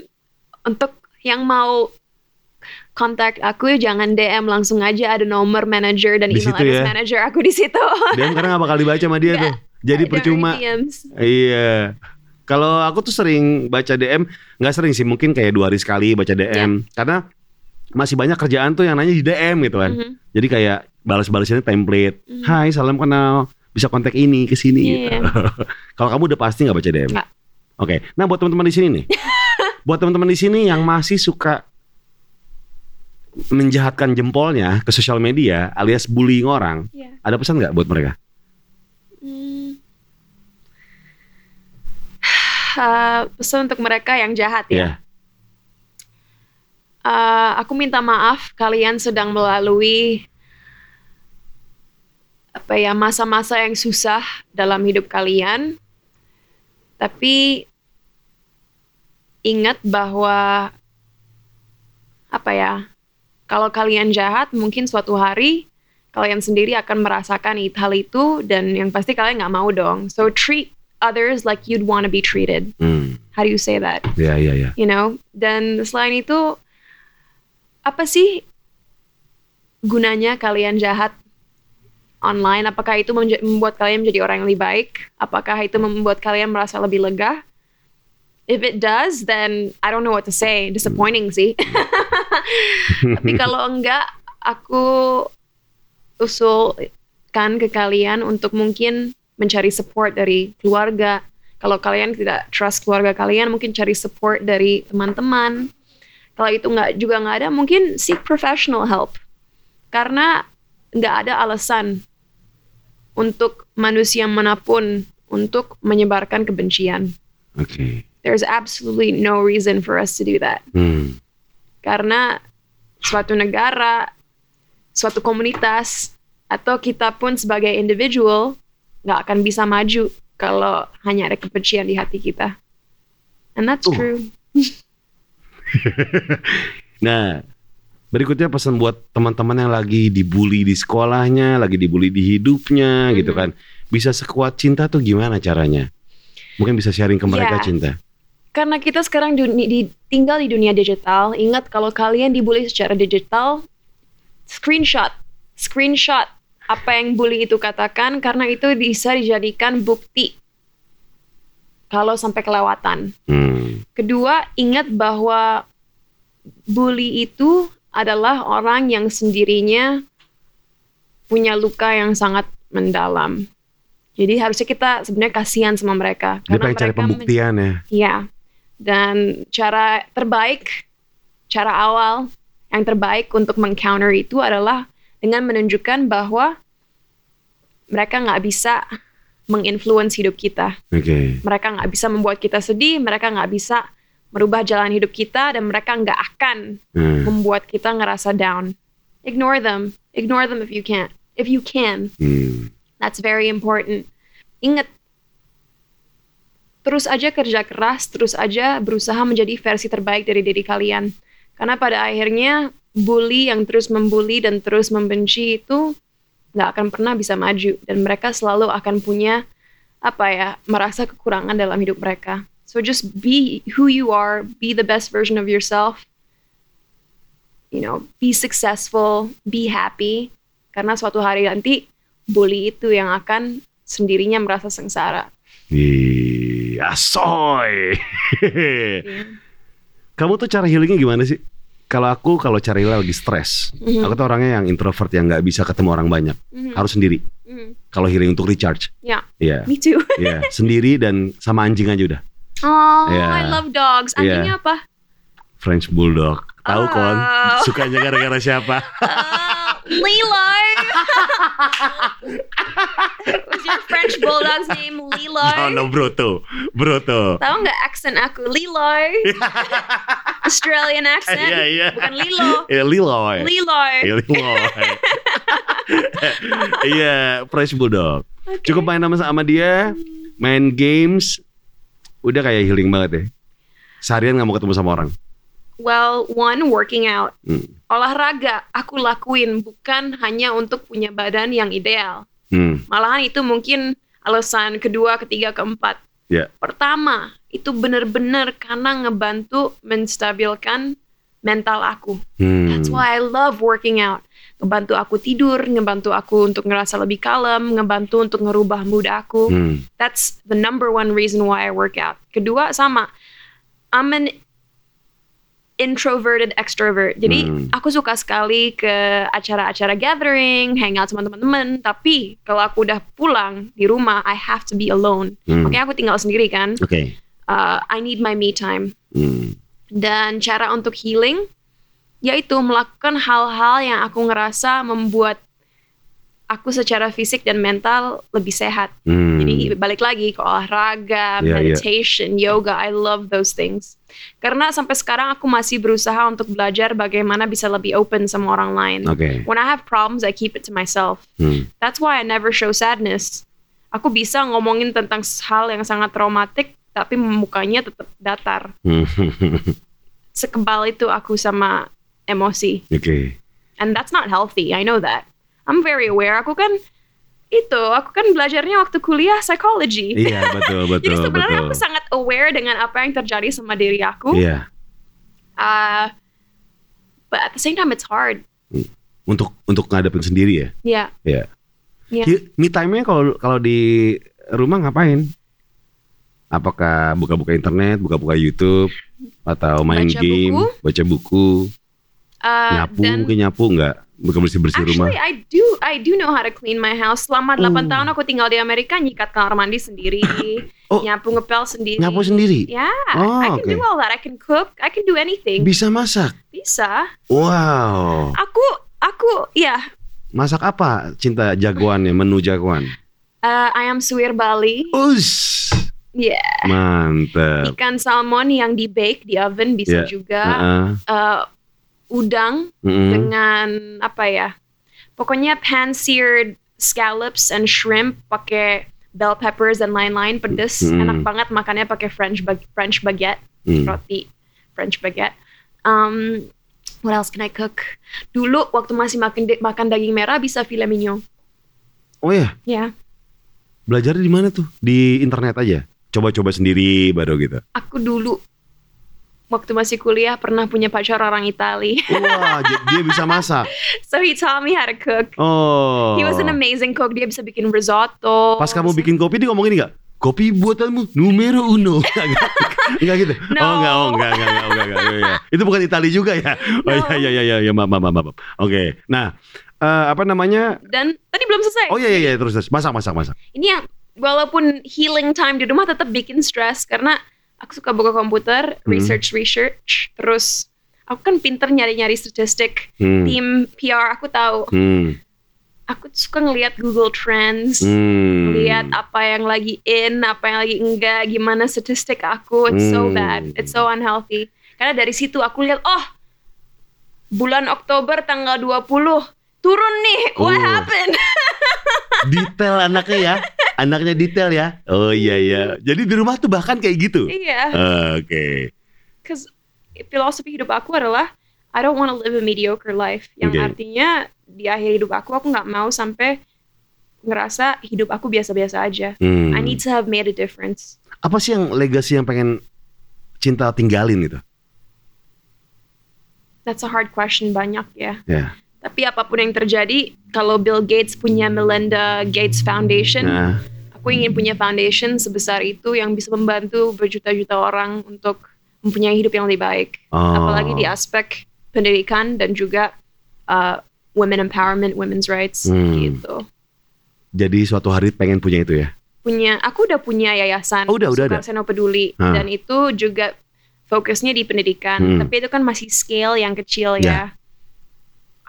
untuk yang mau kontak aku jangan DM langsung aja ada nomor manager dan Di email situ address ya? manager aku di situ. DM karena nggak bakal dibaca sama dia tuh. Jadi percuma. Iya. Kalau aku tuh sering baca DM, nggak sering sih, mungkin kayak dua hari sekali baca DM. Karena masih banyak kerjaan tuh yang nanya di DM gitu kan. Mhm. Jadi kayak balas-balasannya template. Mhm. Hai, salam kenal. Bisa kontak ini ke sini Iya. gitu. Kalau kamu udah pasti nggak baca DM? Oke. Nah, buat teman-teman di sini nih. buat teman-teman di sini yang masih suka menjahatkan jempolnya ke sosial media alias bullying orang, Iya. ada pesan nggak buat mereka? Hmm. Uh, pesan untuk mereka yang jahat ya. Iya. Uh, aku minta maaf kalian sedang melalui apa ya masa-masa yang susah dalam hidup kalian. Tapi ingat bahwa apa ya? Kalau kalian jahat, mungkin suatu hari kalian sendiri akan merasakan hal itu dan yang pasti kalian nggak mau dong. So treat others like you'd want to be treated. Hmm. How do you say that? Ya, ya, ya. you know dan selain itu apa sih gunanya kalian jahat online apakah itu membuat kalian menjadi orang yang lebih baik apakah itu membuat kalian merasa lebih lega if it does then I don't know what to say. Disappointing sih. Tapi kalau enggak aku usulkan ke kalian untuk mungkin mencari support dari keluarga. Kalau kalian tidak trust keluarga kalian mungkin cari support dari teman-teman. Kalau itu nggak juga nggak ada mungkin seek professional help. Karena nggak ada alasan untuk manusia mana pun untuk menyebarkan kebencian. Oke. There's absolutely no reason for us to do that Hmm. karena suatu negara, suatu komunitas, atau kita pun sebagai individual nggak akan bisa maju kalau hanya ada kebencian di hati kita. And that's Uh. true. Nah, berikutnya pesan buat teman-teman yang lagi dibully di sekolahnya, lagi dibully di hidupnya gitu Mhm. kan. Bisa sekuat cinta tuh gimana caranya? Mungkin bisa sharing ke mereka Ya. cinta. Karena kita sekarang duni- di- tinggal di dunia digital, ingat kalau kalian dibully secara digital, screenshot, screenshot apa yang bully itu katakan karena itu bisa dijadikan bukti kalau sampai kelewatan. Hmm. Kedua, ingat bahwa bully itu adalah orang yang sendirinya punya luka yang sangat mendalam. Jadi harusnya kita sebenarnya kasihan sama mereka. Dia pengen cari mereka men- pembuktian ya. Iya. Dan cara terbaik, cara awal yang terbaik untuk mengcounter itu adalah dengan menunjukkan bahwa mereka nggak bisa menginfluence hidup kita. Oke. Mereka nggak bisa membuat kita sedih, mereka nggak bisa merubah jalan hidup kita, dan mereka nggak akan Hmm. membuat kita ngerasa down. Ignore them. Ignore them if you can. If you can. Hmm. That's very important. Ingat, terus aja kerja keras, terus aja berusaha menjadi versi terbaik dari diri kalian. Karena pada akhirnya bully yang terus membuli dan terus membenci itu nggak akan pernah bisa maju dan mereka selalu akan punya apa ya merasa kekurangan dalam hidup mereka. So just be who you are, be the best version of yourself. You know, be successful, be happy. Karena suatu hari nanti bully itu yang akan sendirinya merasa sengsara. Ih, asoy. Iya. Kamu tuh cara healingnya gimana sih? Kalau aku kalau cara healing lagi stres, Mhm. aku tuh orangnya yang introvert yang nggak bisa ketemu orang banyak, Mhm. harus sendiri. Mhm. Kalau healing untuk recharge, Ya, iya, me too. iya, sendiri dan sama anjing aja udah. Oh, Iya. I love dogs. Anjingnya apa? French Bulldog, tahu kon? Oh. Sukanya gara-gara siapa? Oh, Leloy. Was your French bulldog's name Leloy? No, no, Broto. Broto. Tahu nggak aksen aku Leloy? Australian accent. Iya, iya. Bukan Lilo. Ya, Liloy. Leloy. Ya, Liloy. Iya, French Bulldog. Oke. Cukup main sama sama dia, main games, udah kayak healing banget ya. Seharian nggak mau ketemu sama orang. Well, one working out. Hmm. Olahraga aku lakuin bukan hanya untuk punya badan yang ideal. Hmm. Malahan itu mungkin alasan kedua, ketiga, keempat. Ya. Pertama, itu benar-benar karena ngebantu menstabilkan mental aku. Hmm. That's why I love working out. Ngebantu aku tidur, ngebantu aku untuk ngerasa lebih kalem, ngebantu untuk ngerubah mood aku. Hmm. That's the number one reason why I work out. Kedua sama, I'm an introverted extrovert. Jadi Hmm. aku suka sekali ke acara-acara gathering, hangout sama teman-teman. Tapi kalau aku udah pulang di rumah, I have to be alone. Hmm. Makanya aku tinggal sendiri kan. Oke. Uh, I need my me time. Hmm. Dan cara untuk healing yaitu melakukan hal-hal yang aku ngerasa membuat aku secara fisik dan mental lebih sehat. Hmm. Jadi balik lagi ke olahraga, iya. meditation, yoga, I love those things. Karena sampai sekarang aku masih berusaha untuk belajar bagaimana bisa lebih open sama orang lain. Oke. When I have problems, I keep it to myself. Hmm. That's why I never show sadness. Aku bisa ngomongin tentang hal yang sangat traumatik, tapi mukanya tetap datar. Hmm. Sekebal itu aku sama emosi. Oke. And that's not healthy, I know that. I'm very aware, aku kan itu, aku kan belajarnya waktu kuliah psychology. Iya betul betul Jadi sebenarnya betul. aku sangat aware dengan apa yang terjadi sama diri aku. Iya. Uh, but at the same time it's hard. Untuk untuk ngadepin sendiri ya. Ya, Iya. ya. Ki- Me time-nya kalau kalau di rumah ngapain? Apakah buka-buka internet, buka-buka YouTube, atau main Baca game, buku. baca buku, Uh, nyapu dan mungkin nyapu nggak? Buka bersih bersih rumah. actually I do I do know how to clean my house. Selama 8 Oh. tahun aku tinggal di Amerika, nyikat kamar mandi sendiri, Oh. nyapu ngepel sendiri. Nyapu sendiri. Ya, Oh, I can oke. do all that. I can cook. I can do anything. Bisa masak. Bisa. Wow. Aku aku ya Masak apa? Cinta jagoannya, menu jagoan. uh, ayam suwir Bali. Us. Ya. Mantep. Ikan salmon yang di bake di oven bisa Ya. juga. Heeh. Uh, udang Mm-mm. dengan apa ya? Pokoknya pan-seared scallops and shrimp pakai bell peppers dan lain-lain pedes. Hmm. Enak banget makannya pakai French bag- French baguette, Hmm. roti French baguette. Um, what else can I cook? Dulu waktu masih makan makan daging merah bisa filet mignon. Oh ya, Ya, belajar di mana tuh? Di internet aja. Coba-coba sendiri baru gitu. aku dulu waktu masih kuliah pernah punya pacar orang Itali. Wah, dia bisa masak. so he taught me how to cook. Oh. He was an amazing cook. Dia bisa bikin risotto. Pas kamu bikin kopi dia ngomongin nggak? Kopi buatanmu numero uno. Enggak gitu. Enggak gitu. No. Oh enggak, oh enggak, enggak, enggak, enggak, enggak, iya, iya. Itu bukan Itali juga ya. Oh No. iya iya iya iya maaf maaf maaf. Oke. Nah, eh, apa namanya? Dan tadi belum selesai. Oh iya iya iya terus terus masak masak masak. Ini yang walaupun healing time di rumah tetap bikin stres karena aku suka buka komputer, Hmm. research research, terus aku kan pinter nyari-nyari statistik. Hmm. Tim PR aku tahu. Hmm. Aku suka ngelihat Google Trends. Hmm. lihat apa yang lagi in, apa yang lagi enggak, gimana statistik aku. It's so Hmm. bad. It's so unhealthy. Karena dari situ aku lihat, oh, bulan Oktober tanggal 20 turun nih. What Oh. happened? Detail anaknya ya. Anaknya detail ya. Oh iya iya. Jadi di rumah tuh bahkan kayak gitu. Iya. Oke. Because filosofi hidup aku adalah I don't want to live a mediocre life. Yang Oke. artinya di akhir hidup aku, aku nggak mau sampai ngerasa hidup aku biasa-biasa aja. Hmm. I need to have made a difference. Apa sih yang legacy yang pengen cinta tinggalin gitu? That's a hard question banyak ya. Ya. Tapi apa pun yang terjadi, kalau Bill Gates punya Melinda Gates Foundation, Nah, aku ingin punya foundation sebesar itu yang bisa membantu berjuta-juta orang untuk mempunyai hidup yang lebih baik. Oh. Apalagi di aspek pendidikan dan juga uh, women empowerment, women's rights Hmm. gitu. jadi suatu hari pengen punya itu ya. Punya, aku udah punya yayasan Oh, udah, udah ada? Sukarseno Peduli Ah. dan itu juga fokusnya di pendidikan. Hmm. Tapi itu kan masih scale yang kecil Ya. ya.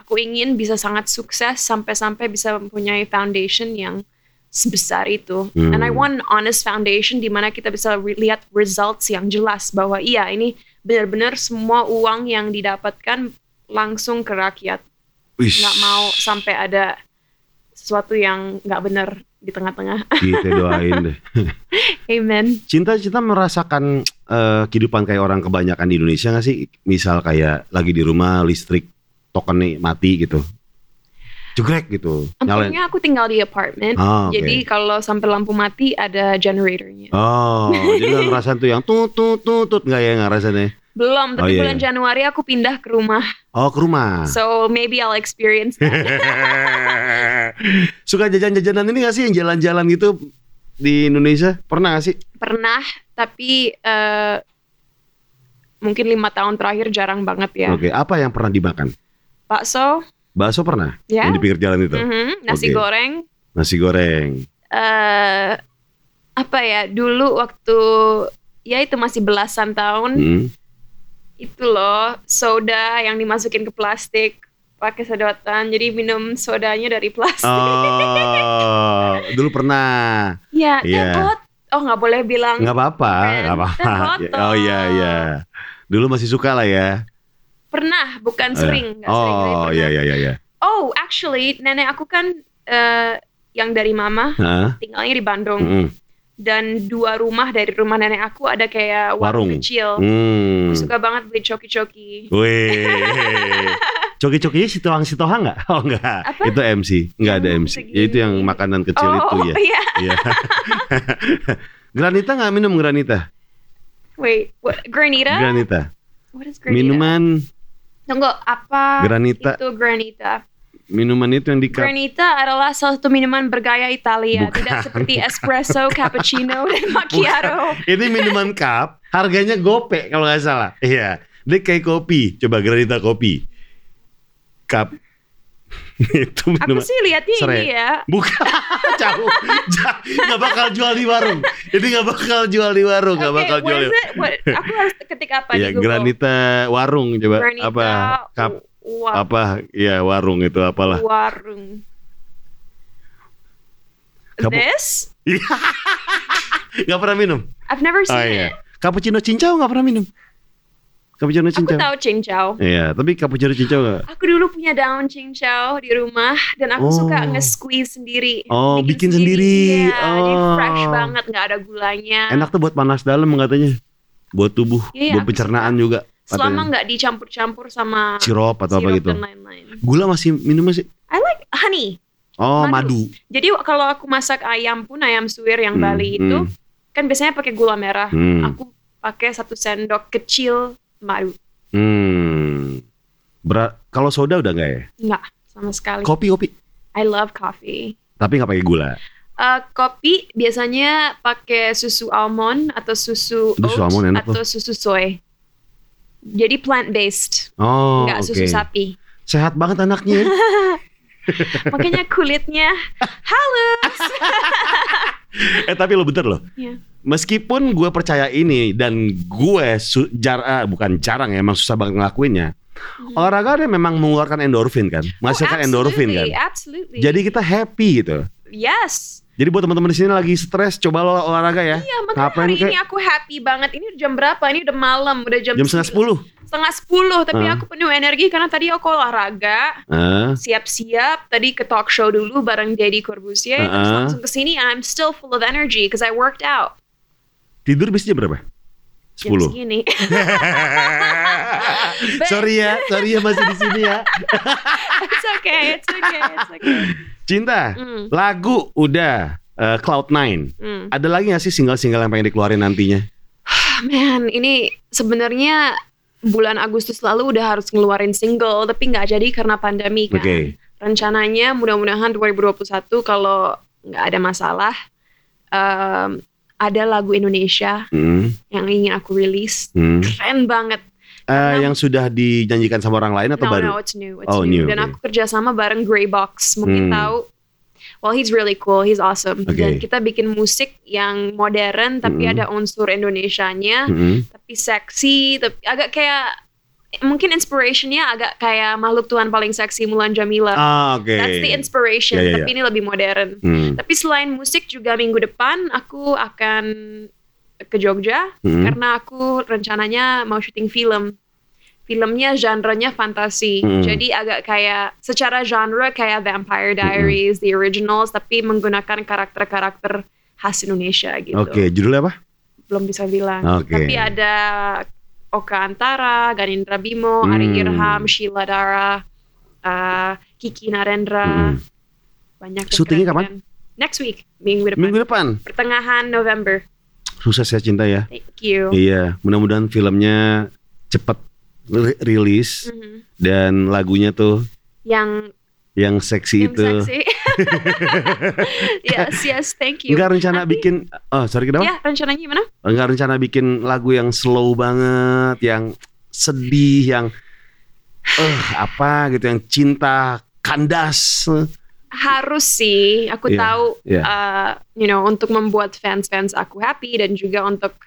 Aku ingin bisa sangat sukses sampai-sampai bisa mempunyai foundation yang sebesar itu. Hmm. And I want honest foundation di mana kita bisa re- lihat results yang jelas bahwa iya ini benar-benar semua uang yang didapatkan langsung ke rakyat. Wish. Nggak mau sampai ada sesuatu yang nggak benar di tengah-tengah. Kita doain deh. Amen. Cinta cinta merasakan eh, kehidupan kayak orang kebanyakan di Indonesia nggak sih? Misal kayak lagi di rumah listrik token nih mati gitu. Jegrek gitu. Untungnya aku tinggal di apartemen. Ah, oke. Jadi kalau sampai lampu mati ada generatornya. Oh, jadi nggak ngerasain tuh yang tut tut tut tut nggak ya ngerasainnya? Belum, Oh, tapi iya, bulan iya. Januari aku pindah ke rumah. Oh ke rumah. So maybe I'll experience. Suka jajan-jajanan ini gak sih yang jalan-jalan gitu di Indonesia? Pernah gak sih? Pernah, tapi eh, mungkin lima tahun terakhir jarang banget ya. Oke, apa yang pernah dimakan? Bakso, Bakso pernah? ya, Yang di pinggir jalan itu? Mhm, nasi Oke. goreng. Nasi goreng. eh apa ya? Dulu waktu ya itu masih belasan tahun, Hmm. itu loh soda yang dimasukin ke plastik pakai sedotan. Jadi minum sodanya dari plastik. Oh, dulu pernah. Ya, Iya. bot. Oh nggak boleh bilang. Nggak apa-apa, nggak apa-apa. Oh iya iya. Dulu masih suka lah ya. Pernah, bukan sering. nggak sering, tapi Oh pernah. iya iya iya. Oh, actually, nenek aku kan eh, yang dari mama Hah? tinggalnya di Bandung Mm-mm. dan dua rumah dari rumah nenek aku ada kayak warung, Warung. kecil. Hmm. Aku suka banget beli coki-coki. Wih. Coki-cokinya si Tohang si Tohang nggak? Oh nggak. Apa? Itu MC. Nggak ada MC. segini. Ya, itu yang makanan kecil oh, itu ya. iya. Iya. granita nggak minum granita? Wait, what, granita? Granita. What is granita? Minuman Tunggu, apa granita. itu granita? Minuman itu yang di cup. Granita adalah salah satu minuman bergaya Italia, Bukan. tidak seperti espresso, cappuccino, dan macchiato. Ini minuman cup, harganya gope kalau nggak salah. Iya, dia kayak kopi. Coba granita kopi. Cup. Itu Aku minuman. sih lihatnya Serai. ini ya. Bukan, jauh. Ja- Nggak bakal jual di warung. Ini nggak bakal jual di warung, nggak Oke, bakal jual. What- aku harus ketik apa Iya, di Google? granita warung coba Granita apa? Cup wa- apa? Ya warung itu apalah. warung. Kamu- This? Nggak pernah minum. I've never Oh seen iya. it. Cappuccino cincau nggak pernah minum. Cappuccino Aku cincau. tahu cincau. Iya, tapi cappuccino cincau nggak? Aku dulu punya daun cincau di rumah dan aku Oh. suka nge-squeeze sendiri. Oh, bikin sendiri. Iya, jadi Oh. fresh banget, nggak ada gulanya. Enak tuh buat panas dalam katanya. Buat tubuh, Iya, buat aku pencernaan juga. Selama nggak dicampur-campur sama Sirup atau apa gitu. dan lain-lain. Gula masih minum masih? I like honey. Oh, Madu. madu. Jadi kalau aku masak ayam pun ayam suwir yang Hmm, Bali itu hmm. kan biasanya pakai gula merah. Hmm. Aku pakai satu sendok kecil madu. Hmm. Berat. Kalau soda udah nggak ya? Enggak sama sekali. Kopi kopi. I love coffee. Tapi nggak pakai gula. Eh, kopi biasanya pakai susu almond atau susu Aduh, susu oat almond enak atau susu soy. Jadi plant based, Oh, nggak oke. susu sapi. Sehat banget anaknya. ya. Makanya kulitnya halus. eh tapi lo bener loh. Iya. Meskipun gue percaya ini dan gue jar ah, bukan jarang ya, emang susah banget ngelakuinnya. Olahraga dia memang mengeluarkan endorfin kan, menghasilkan Oh, endorfin kan. absolutely. Jadi kita happy gitu. yes. Jadi buat teman-teman di sini lagi stres, coba lo olahraga ya. Iya, makanya Ngapain hari kayak- ini aku happy banget. Ini jam berapa? Ini udah malam, udah jam Jam setengah sepuluh. Setengah sepuluh, tapi Ah. aku penuh energi karena tadi aku olahraga, Ah, siap-siap. Tadi ke talk show dulu bareng Deddy Corbusier, terus Ah. langsung ke sini. I'm still full of energy because I worked out. Tidur biasanya berapa? Sepuluh. segini. sorry ya, sorry ya masih di sini ya. it's okay, it's okay, it's okay. Cinta, Hmm, lagu udah eh, Cloud9. hmm. Ada lagi gak sih single-single yang pengen dikeluarin nantinya? Man, ini sebenarnya bulan Agustus lalu udah harus ngeluarin single, tapi nggak jadi karena pandemi kan. Oke. rencananya mudah-mudahan 2021 kalau nggak ada masalah em, ada lagu Indonesia Hmm, yang ingin aku rilis hmm. keren banget Eh, Karena- yang sudah dijanjikan sama orang lain atau no baru? no it's new it's Oh, new. new, dan aku kerja sama bareng Grey Box mungkin Hmm. tahu well he's really cool he's awesome Oke. dan kita bikin musik yang modern tapi Hmm. ada unsur Indonesianya Hmm. tapi seksi tapi agak kayak mungkin inspirationnya agak kayak makhluk Tuhan paling seksi Mulan Jamila. Ah, oke. That's the inspiration, Ya, ya, tapi ya. ini lebih modern. Hmm. Tapi selain musik juga minggu depan aku akan ke Jogja Hmm. karena aku rencananya mau syuting film. Filmnya genrenya fantasi. Hmm. Jadi agak kayak secara genre kayak Vampire Diaries, The Originals tapi menggunakan karakter-karakter khas Indonesia gitu. Oke, judulnya apa? Belum bisa bilang. Oke. Tapi ada Oka Antara, Ganindra Bimo, Ari Hmm. Irham, Sheila Dara, uh, Kiki Narendra, Hmm. banyak. Syutingnya keren-keren. Next week, minggu depan. Minggu depan. Pertengahan November. Sukses ya cinta ya. Thank you. Iya, mudah-mudahan filmnya cepat ri- rilis Mhm. dan lagunya tuh Yang yang seksi yang itu. seksi. yes, yes, thank you. Enggak rencana Nanti- bikin oh sorry kenapa? Ya, rencananya gimana? Enggak rencana bikin lagu yang slow banget, yang sedih, yang eh apa gitu, yang cinta kandas. Harus sih, aku Iya, tahu, iya. uh, you know, untuk membuat fans-fans aku happy dan juga untuk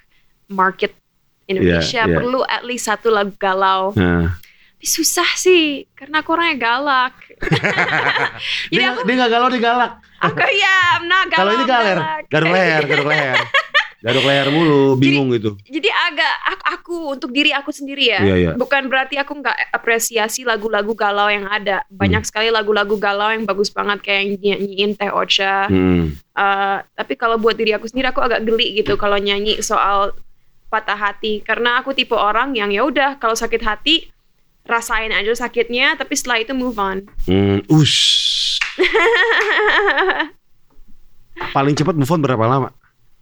market Indonesia Iya, iya. perlu at least satu lagu galau. Nah, Tapi susah sih, karena aku orangnya galak. Jadi dia, aku, dia nggak galau, dia galak. aku ya, not galau. Kalau ini galer, garuk leher, garuk leher. Garuk leher mulu, bingung gitu. Jadi agak aku, aku untuk diri aku sendiri ya. Iya, iya. Bukan berarti aku nggak apresiasi lagu-lagu galau yang ada. Banyak Hmm. sekali lagu-lagu galau yang bagus banget kayak yang nyanyiin Teh Ocha. Hmm. Uh, tapi kalau buat diri aku sendiri aku agak geli gitu kalau nyanyi soal patah hati karena aku tipe orang yang ya udah kalau sakit hati rasain aja sakitnya tapi setelah itu move on. Hmm, ush. Paling cepat move on berapa lama?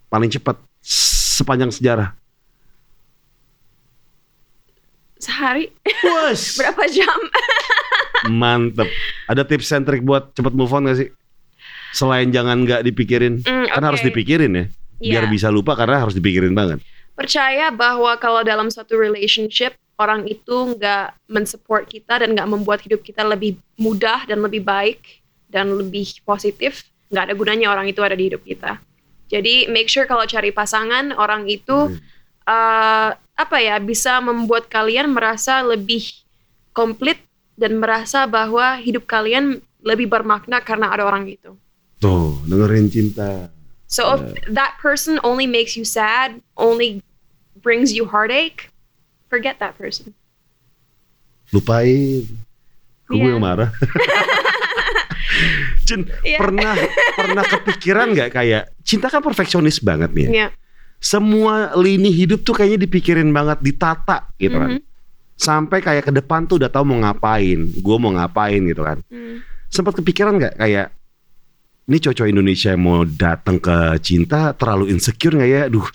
Paling cepat sepanjang sejarah. Sehari Wush. berapa jam? Mantep. Ada tips and trick buat cepet move on gak sih? Selain jangan nggak dipikirin, Hmm, kan oke. harus dipikirin ya. Biar Iya. bisa lupa karena harus dipikirin banget. Percaya bahwa kalau dalam suatu relationship orang itu nggak mensupport kita dan nggak membuat hidup kita lebih mudah dan lebih baik dan lebih positif, nggak ada gunanya orang itu ada di hidup kita. Jadi make sure kalau cari pasangan orang itu eh, apa ya bisa membuat kalian merasa lebih komplit dan merasa bahwa hidup kalian lebih bermakna karena ada orang itu. Tuh, dengerin cinta. So if that person only makes you sad, only brings you heartache, forget that person. Lupain. Gue Iya. yang marah? Cin, Iya. pernah pernah kepikiran nggak kayak cinta kan perfeksionis banget nih. ya. Iya. Semua lini hidup tuh kayaknya dipikirin banget, ditata gitu kan. Mhm. Sampai kayak ke depan tuh udah tahu mau ngapain, gue mau ngapain gitu kan. Hmm. Sempat kepikiran nggak kayak ini cocok Indonesia yang mau datang ke cinta terlalu insecure nggak ya? Duh,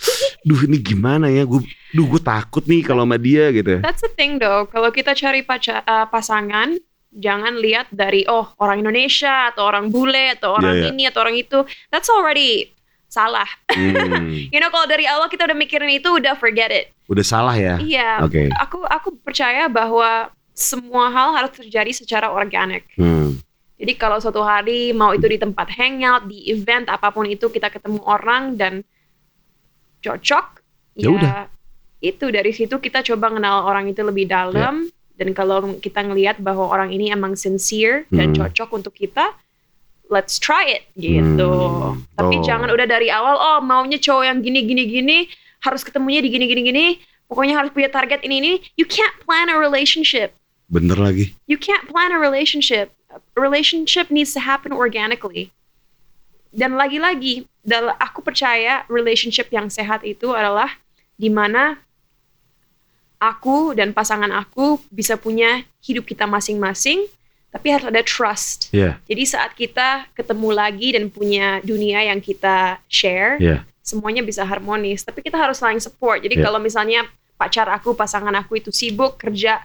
duh ini gimana ya? Gue, duh gue takut nih kalau sama dia gitu. That's the thing though. Kalau kita cari paca- uh, pasangan, jangan lihat dari oh orang Indonesia atau orang bule atau orang Iya, iya. ini atau orang itu. That's already salah. Hmm, You know kalau dari awal kita udah mikirin itu udah forget it. udah salah ya? Iya. Oke. Aku aku percaya bahwa semua hal harus terjadi secara organik. Hmm, Jadi kalau suatu hari mau itu di tempat hangout, di event apa pun itu kita ketemu orang dan cocok, Ya udah. itu dari situ kita coba kenal orang itu lebih dalam dan kalau kita ngelihat bahwa orang ini emang sincere dan Hmm. cocok untuk kita, let's try it gitu. Hmm. Tapi Oh. jangan udah dari awal oh maunya cowok yang gini gini gini harus ketemunya di gini gini gini, pokoknya harus punya target ini ini. You can't plan a relationship. bener lagi. You can't plan a relationship. A relationship needs to happen organically. Dan lagi-lagi, aku percaya relationship yang sehat itu adalah di mana aku dan pasangan aku bisa punya hidup kita masing-masing, tapi harus ada trust. Iya, Jadi saat kita ketemu lagi dan punya dunia yang kita share, iya. semuanya bisa harmonis. Tapi kita harus saling support. Jadi Ya. kalau misalnya pacar aku, pasangan aku itu sibuk kerja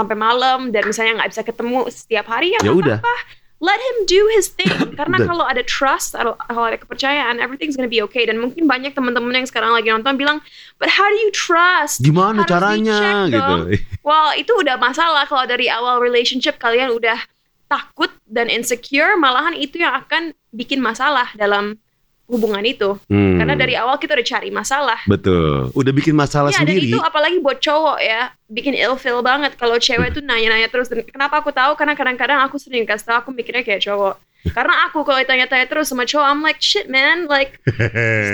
sampai malam dan misalnya nggak bisa ketemu setiap hari ya Ya udah. apa-apa. Let him do his thing. Karena kalau ada trust, kalau kalau ada kepercayaan, everything's gonna be okay. Dan mungkin banyak teman-teman yang sekarang lagi nonton bilang, but how do you trust? Gimana Harus caranya gitu? dong. Well, itu udah masalah kalau dari awal relationship kalian udah takut dan insecure, malahan itu yang akan bikin masalah dalam hubungan itu. Hmm. Karena dari awal kita udah cari masalah. betul. Udah bikin masalah Ya dan sendiri. itu apalagi buat cowok ya bikin ilfeel banget kalau cewek tuh nanya-nanya terus dan kenapa aku tahu karena kadang-kadang aku sering kasih tau aku mikirnya kayak cowok karena aku kalau ditanya-tanya terus sama cowok I'm like shit man like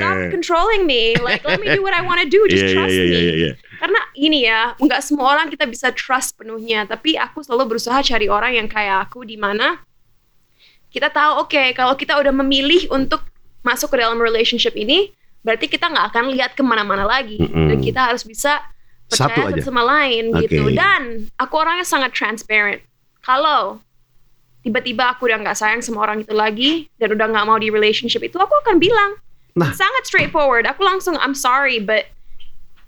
stop controlling me like let me do what I want to do just iya, trust iya, me iya, iya. karena gini ya nggak semua orang kita bisa trust penuhnya tapi aku selalu berusaha cari orang yang kayak aku di mana kita tahu oke kalau kita udah memilih untuk masuk ke dalam relationship ini berarti kita nggak akan lihat ke mana-mana lagi Mm-mm. dan kita harus bisa Satu percaya aja. satu sama lain Oke. gitu dan aku orangnya sangat transparent kalau tiba-tiba aku udah nggak sayang sama orang itu lagi dan udah nggak mau di relationship itu aku akan bilang Nah. sangat straightforward aku langsung I'm sorry but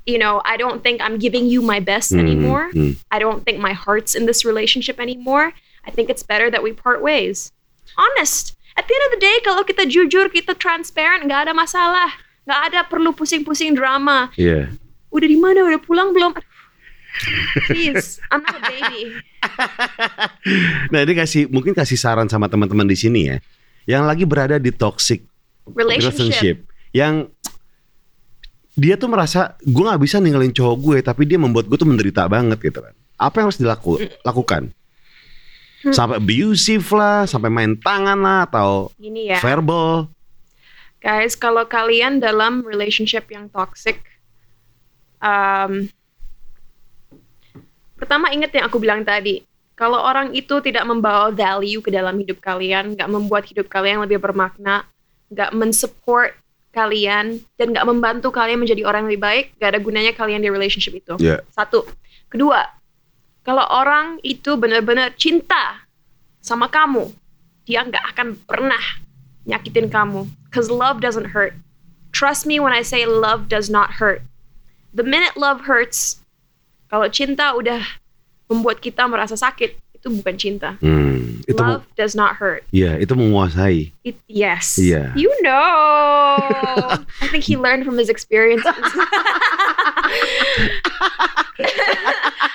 you know I don't think I'm giving you my best Hmm, anymore hmm. I don't think my heart's in this relationship anymore I think it's better that we part ways honest at the end of the day kalau kita jujur kita transparent nggak ada masalah. Nggak ada perlu pusing-pusing drama. Iya. udah di mana? Udah pulang belum? Please I'm not a baby. Nah ini kasih mungkin kasih saran sama teman-teman di sini ya, yang lagi berada di toxic relationship, yang dia tuh merasa gue nggak bisa ninggalin cowok gue, tapi dia membuat gue tuh menderita banget gitu kan. Apa yang harus dilakukan? Hmm. Sampai abusive lah, sampai main tangan lah, atau gini ya verbal. guys kalau kalian dalam relationship yang toxic um, pertama ingat yang aku bilang tadi kalau orang itu tidak membawa value ke dalam hidup kalian nggak membuat hidup kalian lebih bermakna nggak mensupport kalian dan nggak membantu kalian menjadi orang yang lebih baik gak ada gunanya kalian di relationship itu Ya. satu kedua kalau orang itu benar-benar cinta sama kamu dia nggak akan pernah nyakitin kamu. Cause love doesn't hurt. Trust me when I say love does not hurt. The minute love hurts kalau cinta udah membuat kita merasa sakit itu bukan cinta. Hmm, itu love does not hurt. Ya itu menguasai. It, yes. Iya. you know. I think he learned from his experiences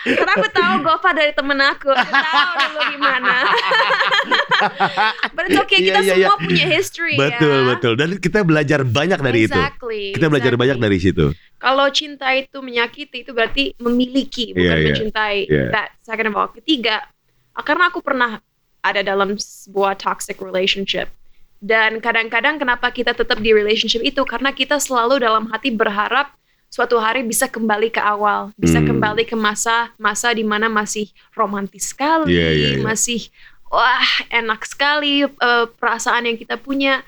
karena aku tahu Gova dari temen aku aku tahu dulu gimana but it's okay kita Iya, iya, semua iya. punya history Betul ya betul dan kita belajar banyak dari itu. exactly Kita belajar exactly. banyak dari situ. kalau cinta itu menyakiti itu berarti memiliki bukan Iya, iya. mencintai Iya. that second of all ketiga karena aku pernah ada dalam sebuah toxic relationship dan kadang-kadang kenapa kita tetap di relationship itu karena kita selalu dalam hati berharap suatu hari bisa kembali ke awal bisa Hmm. kembali ke masa masa di mana masih romantis sekali Iya, iya, iya. masih wah enak sekali eh, perasaan yang kita punya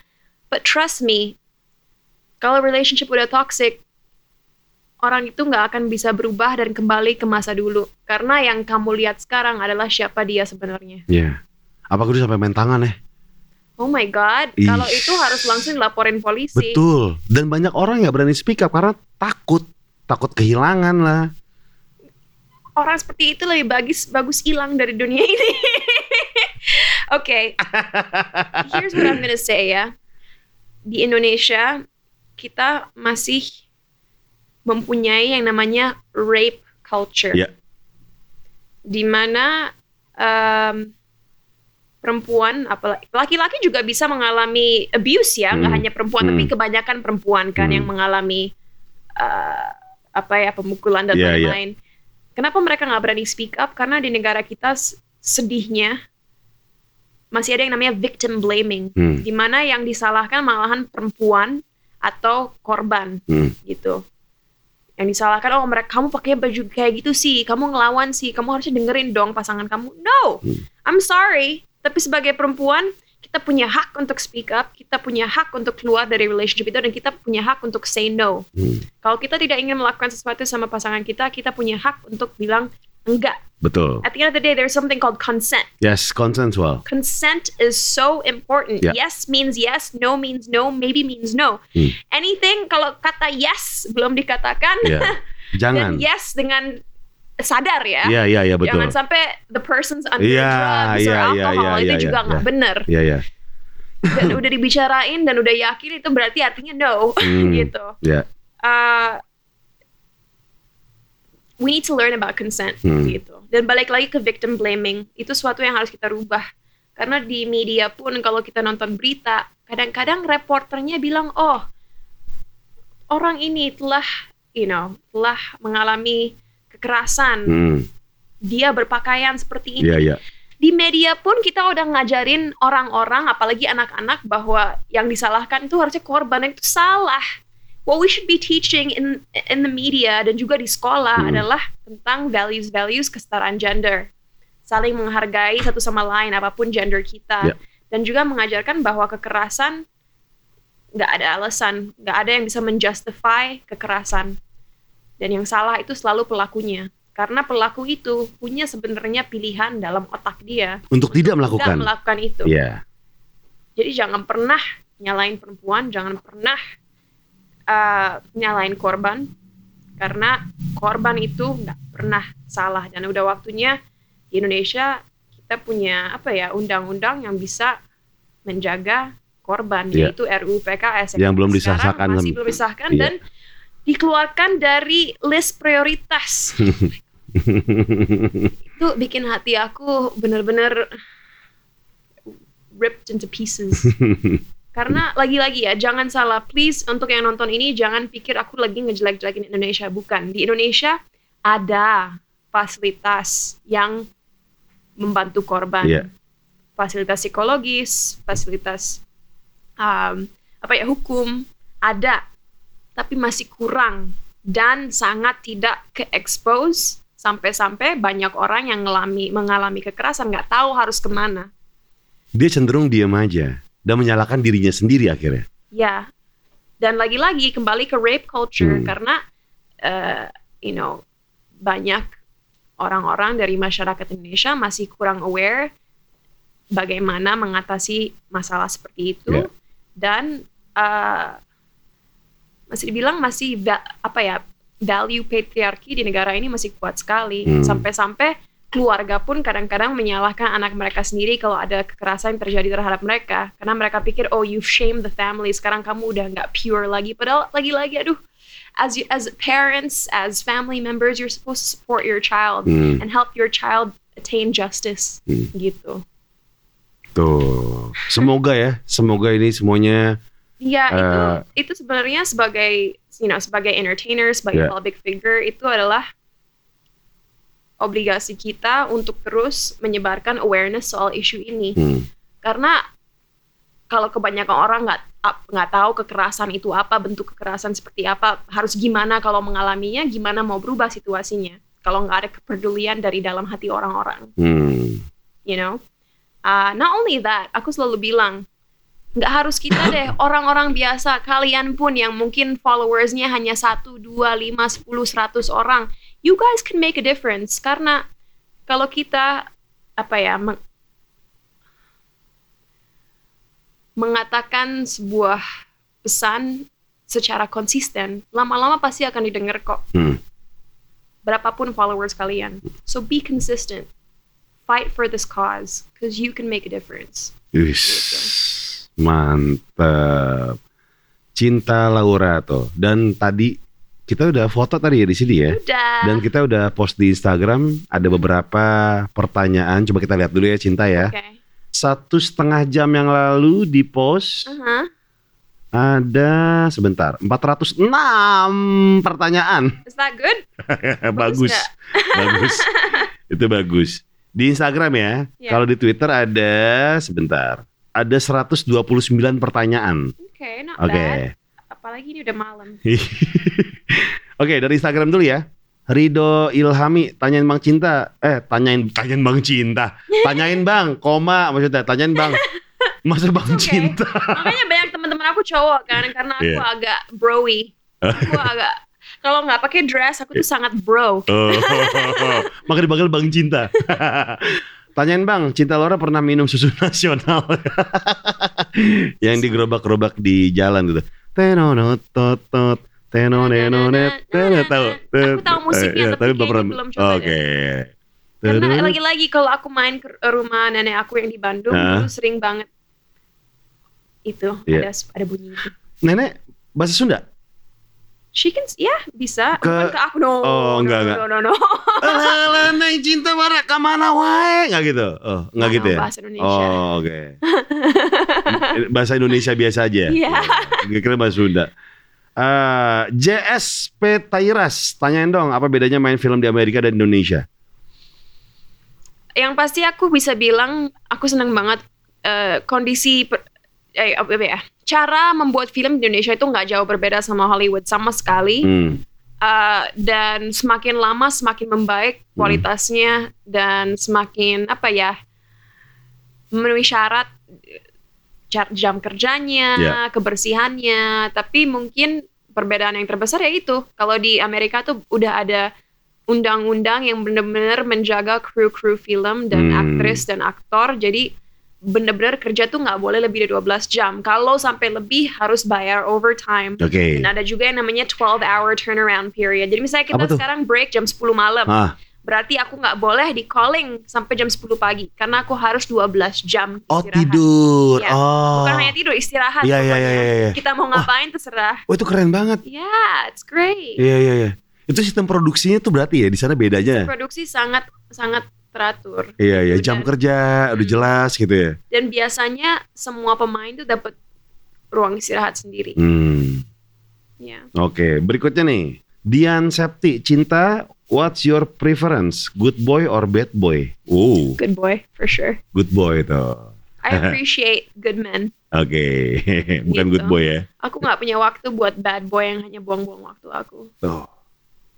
but trust me kalau relationship udah toxic orang itu nggak akan bisa berubah dan kembali ke masa dulu karena yang kamu lihat sekarang adalah siapa dia sebenarnya. Iya. Apa gue sampai main tangan ya? Oh my god, kalau itu harus langsung laporin polisi. Betul. Dan banyak orang nggak berani speak up karena takut, takut kehilangan lah. Orang seperti itu lebih bagus bagus hilang dari dunia ini. Oke, here's what I'm gonna say ya. Di Indonesia kita masih mempunyai yang namanya rape culture. Iya. Di mana em, perempuan, apalagi laki-laki juga bisa mengalami abuse ya, nggak Hmm. hanya perempuan, Hmm. tapi kebanyakan perempuan kan Hmm. yang mengalami eh, apa ya pemukulan dan Iya, iya. lain-lain. Kenapa mereka nggak berani speak up? Karena di negara kita sedihnya masih ada yang namanya victim blaming, Hmm. di mana yang disalahkan malahan perempuan atau korban Hmm. gitu. Yang disalahkan, oh mereka kamu pakai baju kayak gitu sih, kamu ngelawan sih, kamu harusnya dengerin dong pasangan kamu. No, Hmm. I'm sorry, tapi sebagai perempuan kita punya hak untuk speak up, kita punya hak untuk keluar dari relationship itu dan kita punya hak untuk say no. Hmm. Kalau kita tidak ingin melakukan sesuatu sama pasangan kita, kita punya hak untuk bilang enggak. Betul. At the end of the day, there's something called consent. Yes, consensual. Consent is so important. Yeah. Yes means yes, no means no, maybe means no. Hmm. Anything kalau kata yes belum dikatakan Iya. Jangan. dan yes dengan sadar ya. Iya, iya, iya betul. Jangan sampai the person's under Iya, drugs or iya, iya, alcohol iya, itu iya, juga iya. nggak bener. Iya, iya. Dan udah dibicarain dan udah yakin itu berarti artinya no Hmm. gitu. Iya. Uh, we need to learn about consent Hmm. gitu. Dan balik lagi ke victim blaming itu suatu yang harus kita rubah karena di media pun kalau kita nonton berita kadang-kadang reporternya bilang, oh orang ini telah, you know, telah mengalami kekerasan, Hmm, dia berpakaian seperti ini. Iya iya. Di media pun kita udah ngajarin orang-orang, apalagi anak-anak, bahwa yang disalahkan itu harusnya korban yang itu salah. What we should be teaching in in the media dan juga di sekolah Hmm. adalah tentang values-values kesetaraan gender, saling menghargai satu sama lain apa pun gender kita, Ya. dan juga mengajarkan bahwa kekerasan nggak ada alasan, nggak ada yang bisa menjustify kekerasan, dan yang salah itu selalu pelakunya. Karena pelaku itu punya sebenarnya pilihan dalam otak dia Untuk tidak tidak melakukan. melakukan itu. Iya. Jadi jangan pernah nyalain perempuan, jangan pernah uh, nyalain korban, karena korban itu nggak pernah salah dan udah waktunya di Indonesia kita punya apa ya undang-undang yang bisa menjaga korban Iya. yaitu RUU PKS Yang belum sekarang disahkan. masih belum disahkan Iya. dan dikeluarkan dari list prioritas itu bikin hati aku bener-bener ripped into pieces. Karena lagi-lagi ya, jangan salah, please untuk yang nonton ini jangan pikir aku lagi ngejelek-jelekin Indonesia, bukan. Di Indonesia ada fasilitas yang membantu korban, Iya. fasilitas psikologis, fasilitas um, apa ya hukum ada, tapi masih kurang dan sangat tidak ke-expose sampai-sampai banyak orang yang ngelami, mengalami kekerasan nggak tahu harus ke mana. Dia cenderung diam aja dan menyalahkan dirinya sendiri akhirnya. Ya, dan lagi-lagi kembali ke rape culture Hmm. karena eh, you know banyak orang-orang dari masyarakat Indonesia masih kurang aware bagaimana mengatasi masalah seperti itu Ya. dan eh, masih dibilang masih apa ya value patriarki di negara ini masih kuat sekali Hmm. sampai-sampai keluarga pun kadang-kadang menyalahkan anak mereka sendiri kalau ada kekerasan yang terjadi terhadap mereka karena mereka pikir oh you've shamed the family sekarang kamu udah nggak pure lagi padahal lagi-lagi aduh as you, as parents as family members you're supposed to support your child Hmm. and help your child attain justice Hmm. gitu Tuh. Semoga ya, semoga ini semuanya ya itu Eh. itu sebenarnya sebagai you know sebagai entertainer sebagai Yeah. public figure itu adalah obligasi kita untuk terus menyebarkan awareness soal isu ini hmm, karena kalau kebanyakan orang nggak nggak tahu kekerasan itu apa bentuk kekerasan seperti apa harus gimana kalau mengalaminya gimana mau berubah situasinya kalau nggak ada kepedulian dari dalam hati orang-orang hmm. you know Uh, not only that aku selalu bilang nggak harus kita deh orang-orang biasa. Kalian pun yang mungkin followersnya hanya satu dua lima sepuluh seratus orang. You guys can make a difference. Karena kalau kita apa ya meng- mengatakan sebuah pesan secara konsisten lama-lama pasti akan didengar kok. Hmm. berapapun followers kalian. So be consistent. Fight for this cause because you can make a difference. Wis, mantep. Cinta Laura tuh. Dan tadi kita udah foto tadi ya di sini ya. udah Dan kita udah post di Instagram ada beberapa pertanyaan. Coba kita lihat dulu ya Cinta ya. oke Satu setengah jam yang lalu di post Uh-huh. ada sebentar 406 pertanyaan. is that good bagus, bagus. Itu bagus. Di Instagram ya. Iya. Kalau di Twitter ada sebentar. Ada 129 pertanyaan. oke not Oke. bad apalagi ini udah malam Oke, dari Instagram dulu ya. Rido Ilhami tanyain Bang Cinta. Eh, tanyain tanyain Bang Cinta. Tanyain Bang, koma maksudnya tanyain Bang. Masa Bang okay. Cinta? makanya banyak teman-teman aku cowok kan karena aku Iya. agak broy aku agak kalau nggak pakai dress aku tuh sangat bro Oh, maka dipanggil Bang Cinta. Tanyain Bang, Cinta Laura pernah minum susu nasional yang digerobak-gerobak di jalan gitu. Tenonot tot tot tenonenonet tenet tahu. Aku tahu musiknya, Eh, tapi belum belum coba Oke. karena lagi-lagi kalau aku main ke rumah nenek aku yang di Bandung dulu sering banget itu Iya. ada ada bunyi itu Nenek bahasa Sunda? She can, ya bisa. Ke- Bukan ke aku, no. Oh, enggak, no, enggak. No, no, no. Alah, alah, neng cinta marah ke mana wae? Nggak gitu? Oh, nggak Nggak gitu ya? Bahasa Indonesia. Oh, oke. bahasa Indonesia biasa aja. Iya. Gue kira bahasa Sunda. Eh, JSP Tairas, tanyain dong apa bedanya main film di Amerika dan Indonesia? Yang pasti aku bisa bilang aku senang banget eh, kondisi eh, apa ya cara membuat film di Indonesia itu nggak jauh berbeda sama Hollywood sama sekali Hmm. Eh, dan semakin lama semakin membaik kualitasnya dan semakin apa ya memenuhi syarat jam kerjanya Ya. kebersihannya tapi mungkin perbedaan yang terbesar ya itu kalau di Amerika tuh udah ada undang-undang yang benar-benar menjaga kru-kru film dan Hmm. aktris dan aktor jadi benar-benar kerja tuh nggak boleh lebih dari 12 jam kalau sampai lebih harus bayar overtime Oke. dan ada juga yang namanya 12 hour turnaround period jadi misalnya kita sekarang break jam 10 malam Ah, berarti aku nggak boleh di calling sampai jam 10 pagi karena aku harus 12 jam oh istirahat. tidur. Iya. Oh. bukan hanya tidur istirahat Iya, iya, iya, iya, iya. kita mau ngapain terserah Oh itu keren banget. yeah it's great Iya iya iya. Itu sistem produksinya tuh berarti ya di sana bedanya. produksi sangat sangat teratur Iya iya Udah. jam kerja udah Hmm. jelas gitu ya. dan biasanya semua pemain tuh dapat ruang istirahat sendiri Hmm. ya Oke, berikutnya nih. Dian Septi, cinta, what's your preference? Good boy or bad boy? Oh, good boy for sure good boy tuh. I appreciate good men Oke, bukan Gitu. good boy ya. aku nggak punya waktu buat bad boy yang hanya buang-buang waktu aku Tuh,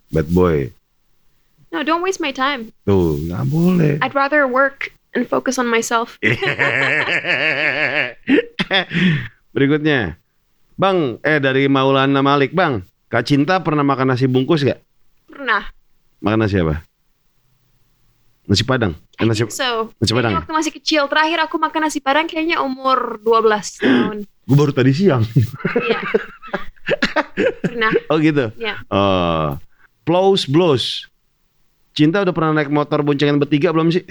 bad boy. No don't waste my time Tuh, nggak boleh. I'd rather work and focus on myself Berikutnya, Bang, eh dari Maulana Malik, Bang. Kak Cinta pernah makan nasi bungkus gak? pernah Makan nasi apa? Nasi Padang. Eh, nasi, so nasi Padang. Kayaknya waktu masih kecil terakhir aku makan nasi padang kayaknya umur 12 tahun Gue baru tadi siang. Iya pernah oh gitu. ya Oh, Blows Blows. Cinta udah pernah naik motor boncengan bertiga belum sih?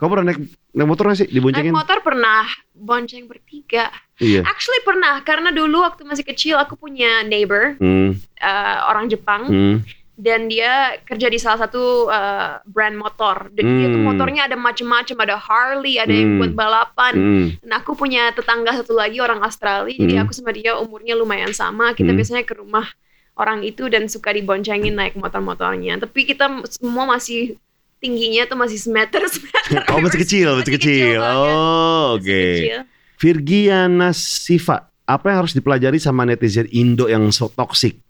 Kau pernah naik naik motor gak sih naik diboncengin? motor pernah bonceng bertiga Iya. actually pernah karena dulu waktu masih kecil aku punya neighbor Hmm, eh, orang Jepang hmm. dan dia kerja di salah satu eh, brand motor dan dia tuh Hmm. motornya ada macam-macam ada Harley ada yang Hmm. buat balapan hmm. Dan aku punya tetangga satu lagi orang Australia, jadi Hmm. aku sama dia umurnya lumayan sama. Kita Hmm. biasanya ke rumah orang itu dan suka diboncengin naik motor-motornya. Tapi kita semua masih tingginya tuh masih semeter semeter. Oh masih kecil, masih kecil. banget. Oh, Masih oke. kecil. Virgiana Siva, apa yang harus dipelajari sama netizen Indo yang so toxic?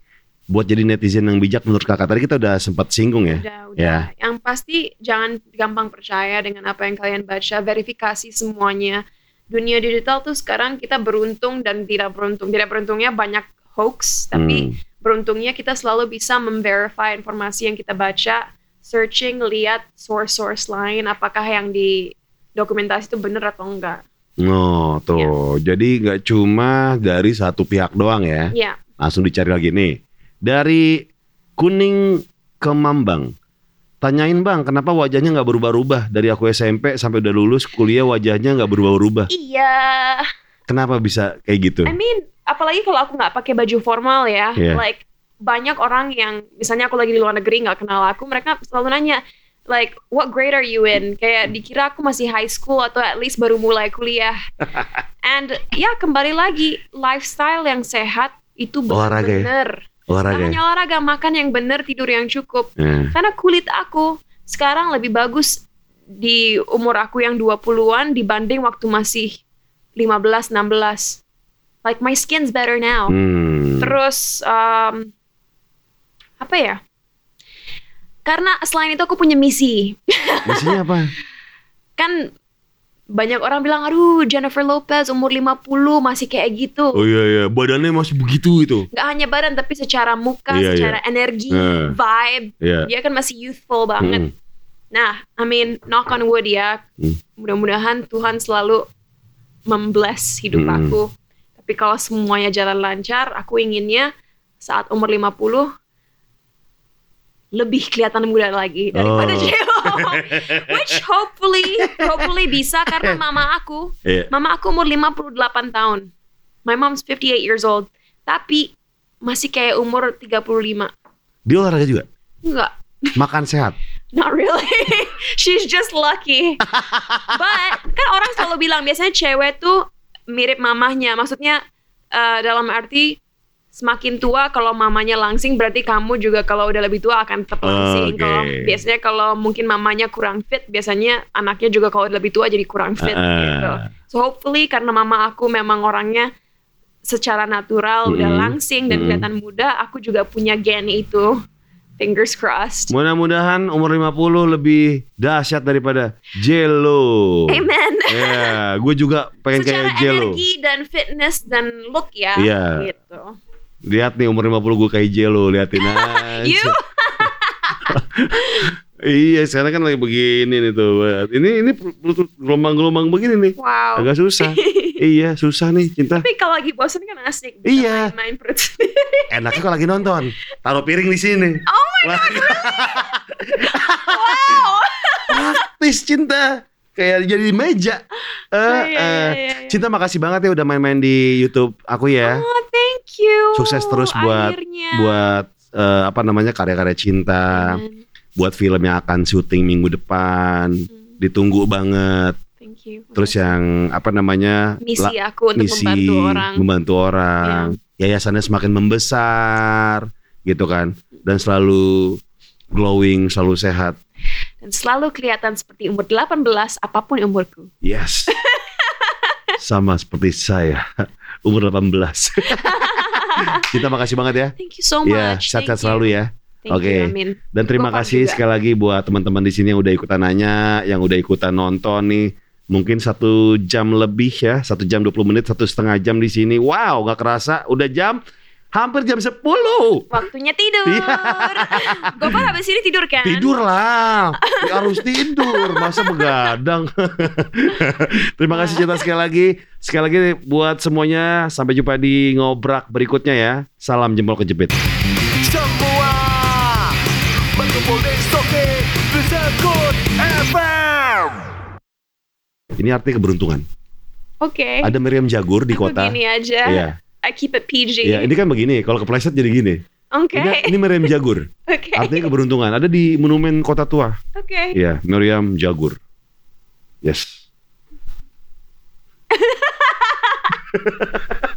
Buat jadi netizen yang bijak menurut kakak. Tadi kita udah sempat singgung ya. Udah, udah. Ya. Yang pasti jangan gampang percaya dengan apa yang kalian baca. Verifikasi semuanya. Dunia digital tuh sekarang kita beruntung dan tidak beruntung. Tidak beruntungnya banyak hoax, tapi Hmm. Beruntungnya kita selalu bisa memverify informasi yang kita baca, searching, lihat source-source lain, apakah yang di dokumentasi itu benar atau enggak. Oh, tuh. Jadi nggak cuma dari satu pihak doang ya. Ya, Langsung dicari lagi nih. Dari kuning ke Mambang. Tanyain bang, kenapa wajahnya nggak berubah-ubah dari aku SMP sampai udah lulus kuliah wajahnya nggak berubah-ubah. iya. Kenapa bisa kayak gitu? I mean, apalagi kalau aku nggak pakai baju formal ya, Iya. like banyak orang yang misalnya aku lagi di luar negeri nggak kenal aku, mereka selalu nanya like what grade are you in? Kayak dikira aku masih high school atau at least baru mulai kuliah. And ya kembali lagi lifestyle yang sehat itu Olahraga ya? benar. Olahraga. hanya ya? olahraga, makan yang benar, tidur yang cukup. Ya. Karena kulit aku sekarang lebih bagus di umur aku yang 20-an dibanding waktu masih 15 16. Like my skin's better now. Hmm. Terus um, apa ya? Karena selain itu aku punya misi. Misinya apa? Kan banyak orang bilang, aduh Jennifer Lopez umur 50 masih kayak gitu. Oh iya iya, badannya masih begitu itu. Gak hanya badan tapi secara muka, Iya, secara energi, Eh. vibe. Iya. Dia kan masih youthful banget. Hmm. Nah, I mean, knock on wood ya. Hmm. Mudah-mudahan Tuhan selalu membless hidup Hmm. aku. Tapi kalau semuanya jalan lancar, aku inginnya saat umur 50 lebih kelihatan muda lagi daripada Oh. J-Lo. Which hopefully, hopefully bisa karena mama aku, Iya. mama aku umur 58 tahun. My mom's 58 years old. Tapi masih kayak umur 35. Dia olahraga juga. Enggak, Makan sehat. Not really. She's just lucky. But kan orang selalu bilang biasanya cewek tuh mirip mamahnya. Maksudnya eh, dalam arti semakin tua kalau mamanya langsing berarti kamu juga kalau udah lebih tua akan tetap langsing. Oke. Kalau biasanya kalau mungkin mamanya kurang fit, biasanya anaknya juga kalau lebih tua jadi kurang fit Ah. gitu. So hopefully karena mama aku memang orangnya secara natural udah Mm-mm. langsing dan Mm-mm. kelihatan muda, aku juga punya gen itu. Fingers crossed. Mudah-mudahan umur 50 lebih dahsyat daripada Jello. Amen. Ya, gue juga pengen Secara kayak Jello. energi dan fitness dan look ya. Iya. Gitu. Lihat nih umur 50 gue kayak Jello, liatin aja. You. iya, sekarang kan lagi begini nih tuh. Ini ini gelombang-gelombang begini nih. Wow. Agak susah. iya, susah nih cinta. Tapi kalau lagi bosan kan asik. Iya. Main perut. Enaknya kalau lagi nonton, taruh piring di sini. Oh my god. wow. Praktis cinta. Kayak jadi di meja. Iya, iya, iya. Cinta makasih banget ya udah main-main di YouTube aku ya. Oh, thank you. Sukses terus buat Akhirnya. buat eh, apa namanya karya-karya cinta, Amen. Buat film yang akan syuting minggu depan. Hmm, Ditunggu banget. Thank you. Terus yang apa namanya? misi aku untuk misi membantu orang. Iya. membantu orang. Yayasannya semakin membesar gitu kan. Dan selalu glowing, selalu sehat. Dan selalu kelihatan seperti umur 18 apa pun umurku. Yes. Sama seperti saya. Umur 18. Kita makasih banget ya. Thank you so Ya, much. sehat-sehat Thank you. selalu ya. Oke. you, Amin. Dan terima Gopal kasih juga. sekali lagi buat teman-teman di sini yang udah ikutan nanya, yang udah ikutan nonton nih. Mungkin satu jam lebih ya, satu jam 20 menit, satu setengah jam di sini. Wow, nggak kerasa, udah jam hampir jam 10. Waktunya tidur. Iya. Gopal habis ini tidur kan? Tidur lah, Ya, harus tidur, masa begadang. Terima kasih cinta sekali lagi. Sekali lagi buat semuanya, sampai jumpa di ngobrak berikutnya ya. Salam jempol kejepit. Ini arti keberuntungan. Oke. Ada Miriam Jagur di Aku kota. gini aja. Iya. I keep it PG. Ya, ini kan begini. Kalau kepleset jadi gini. Oke. Ini, ini Miriam Jagur. Oke. Artinya keberuntungan. Ada di monumen kota tua. Oke. Iya, Miriam Jagur. Yes.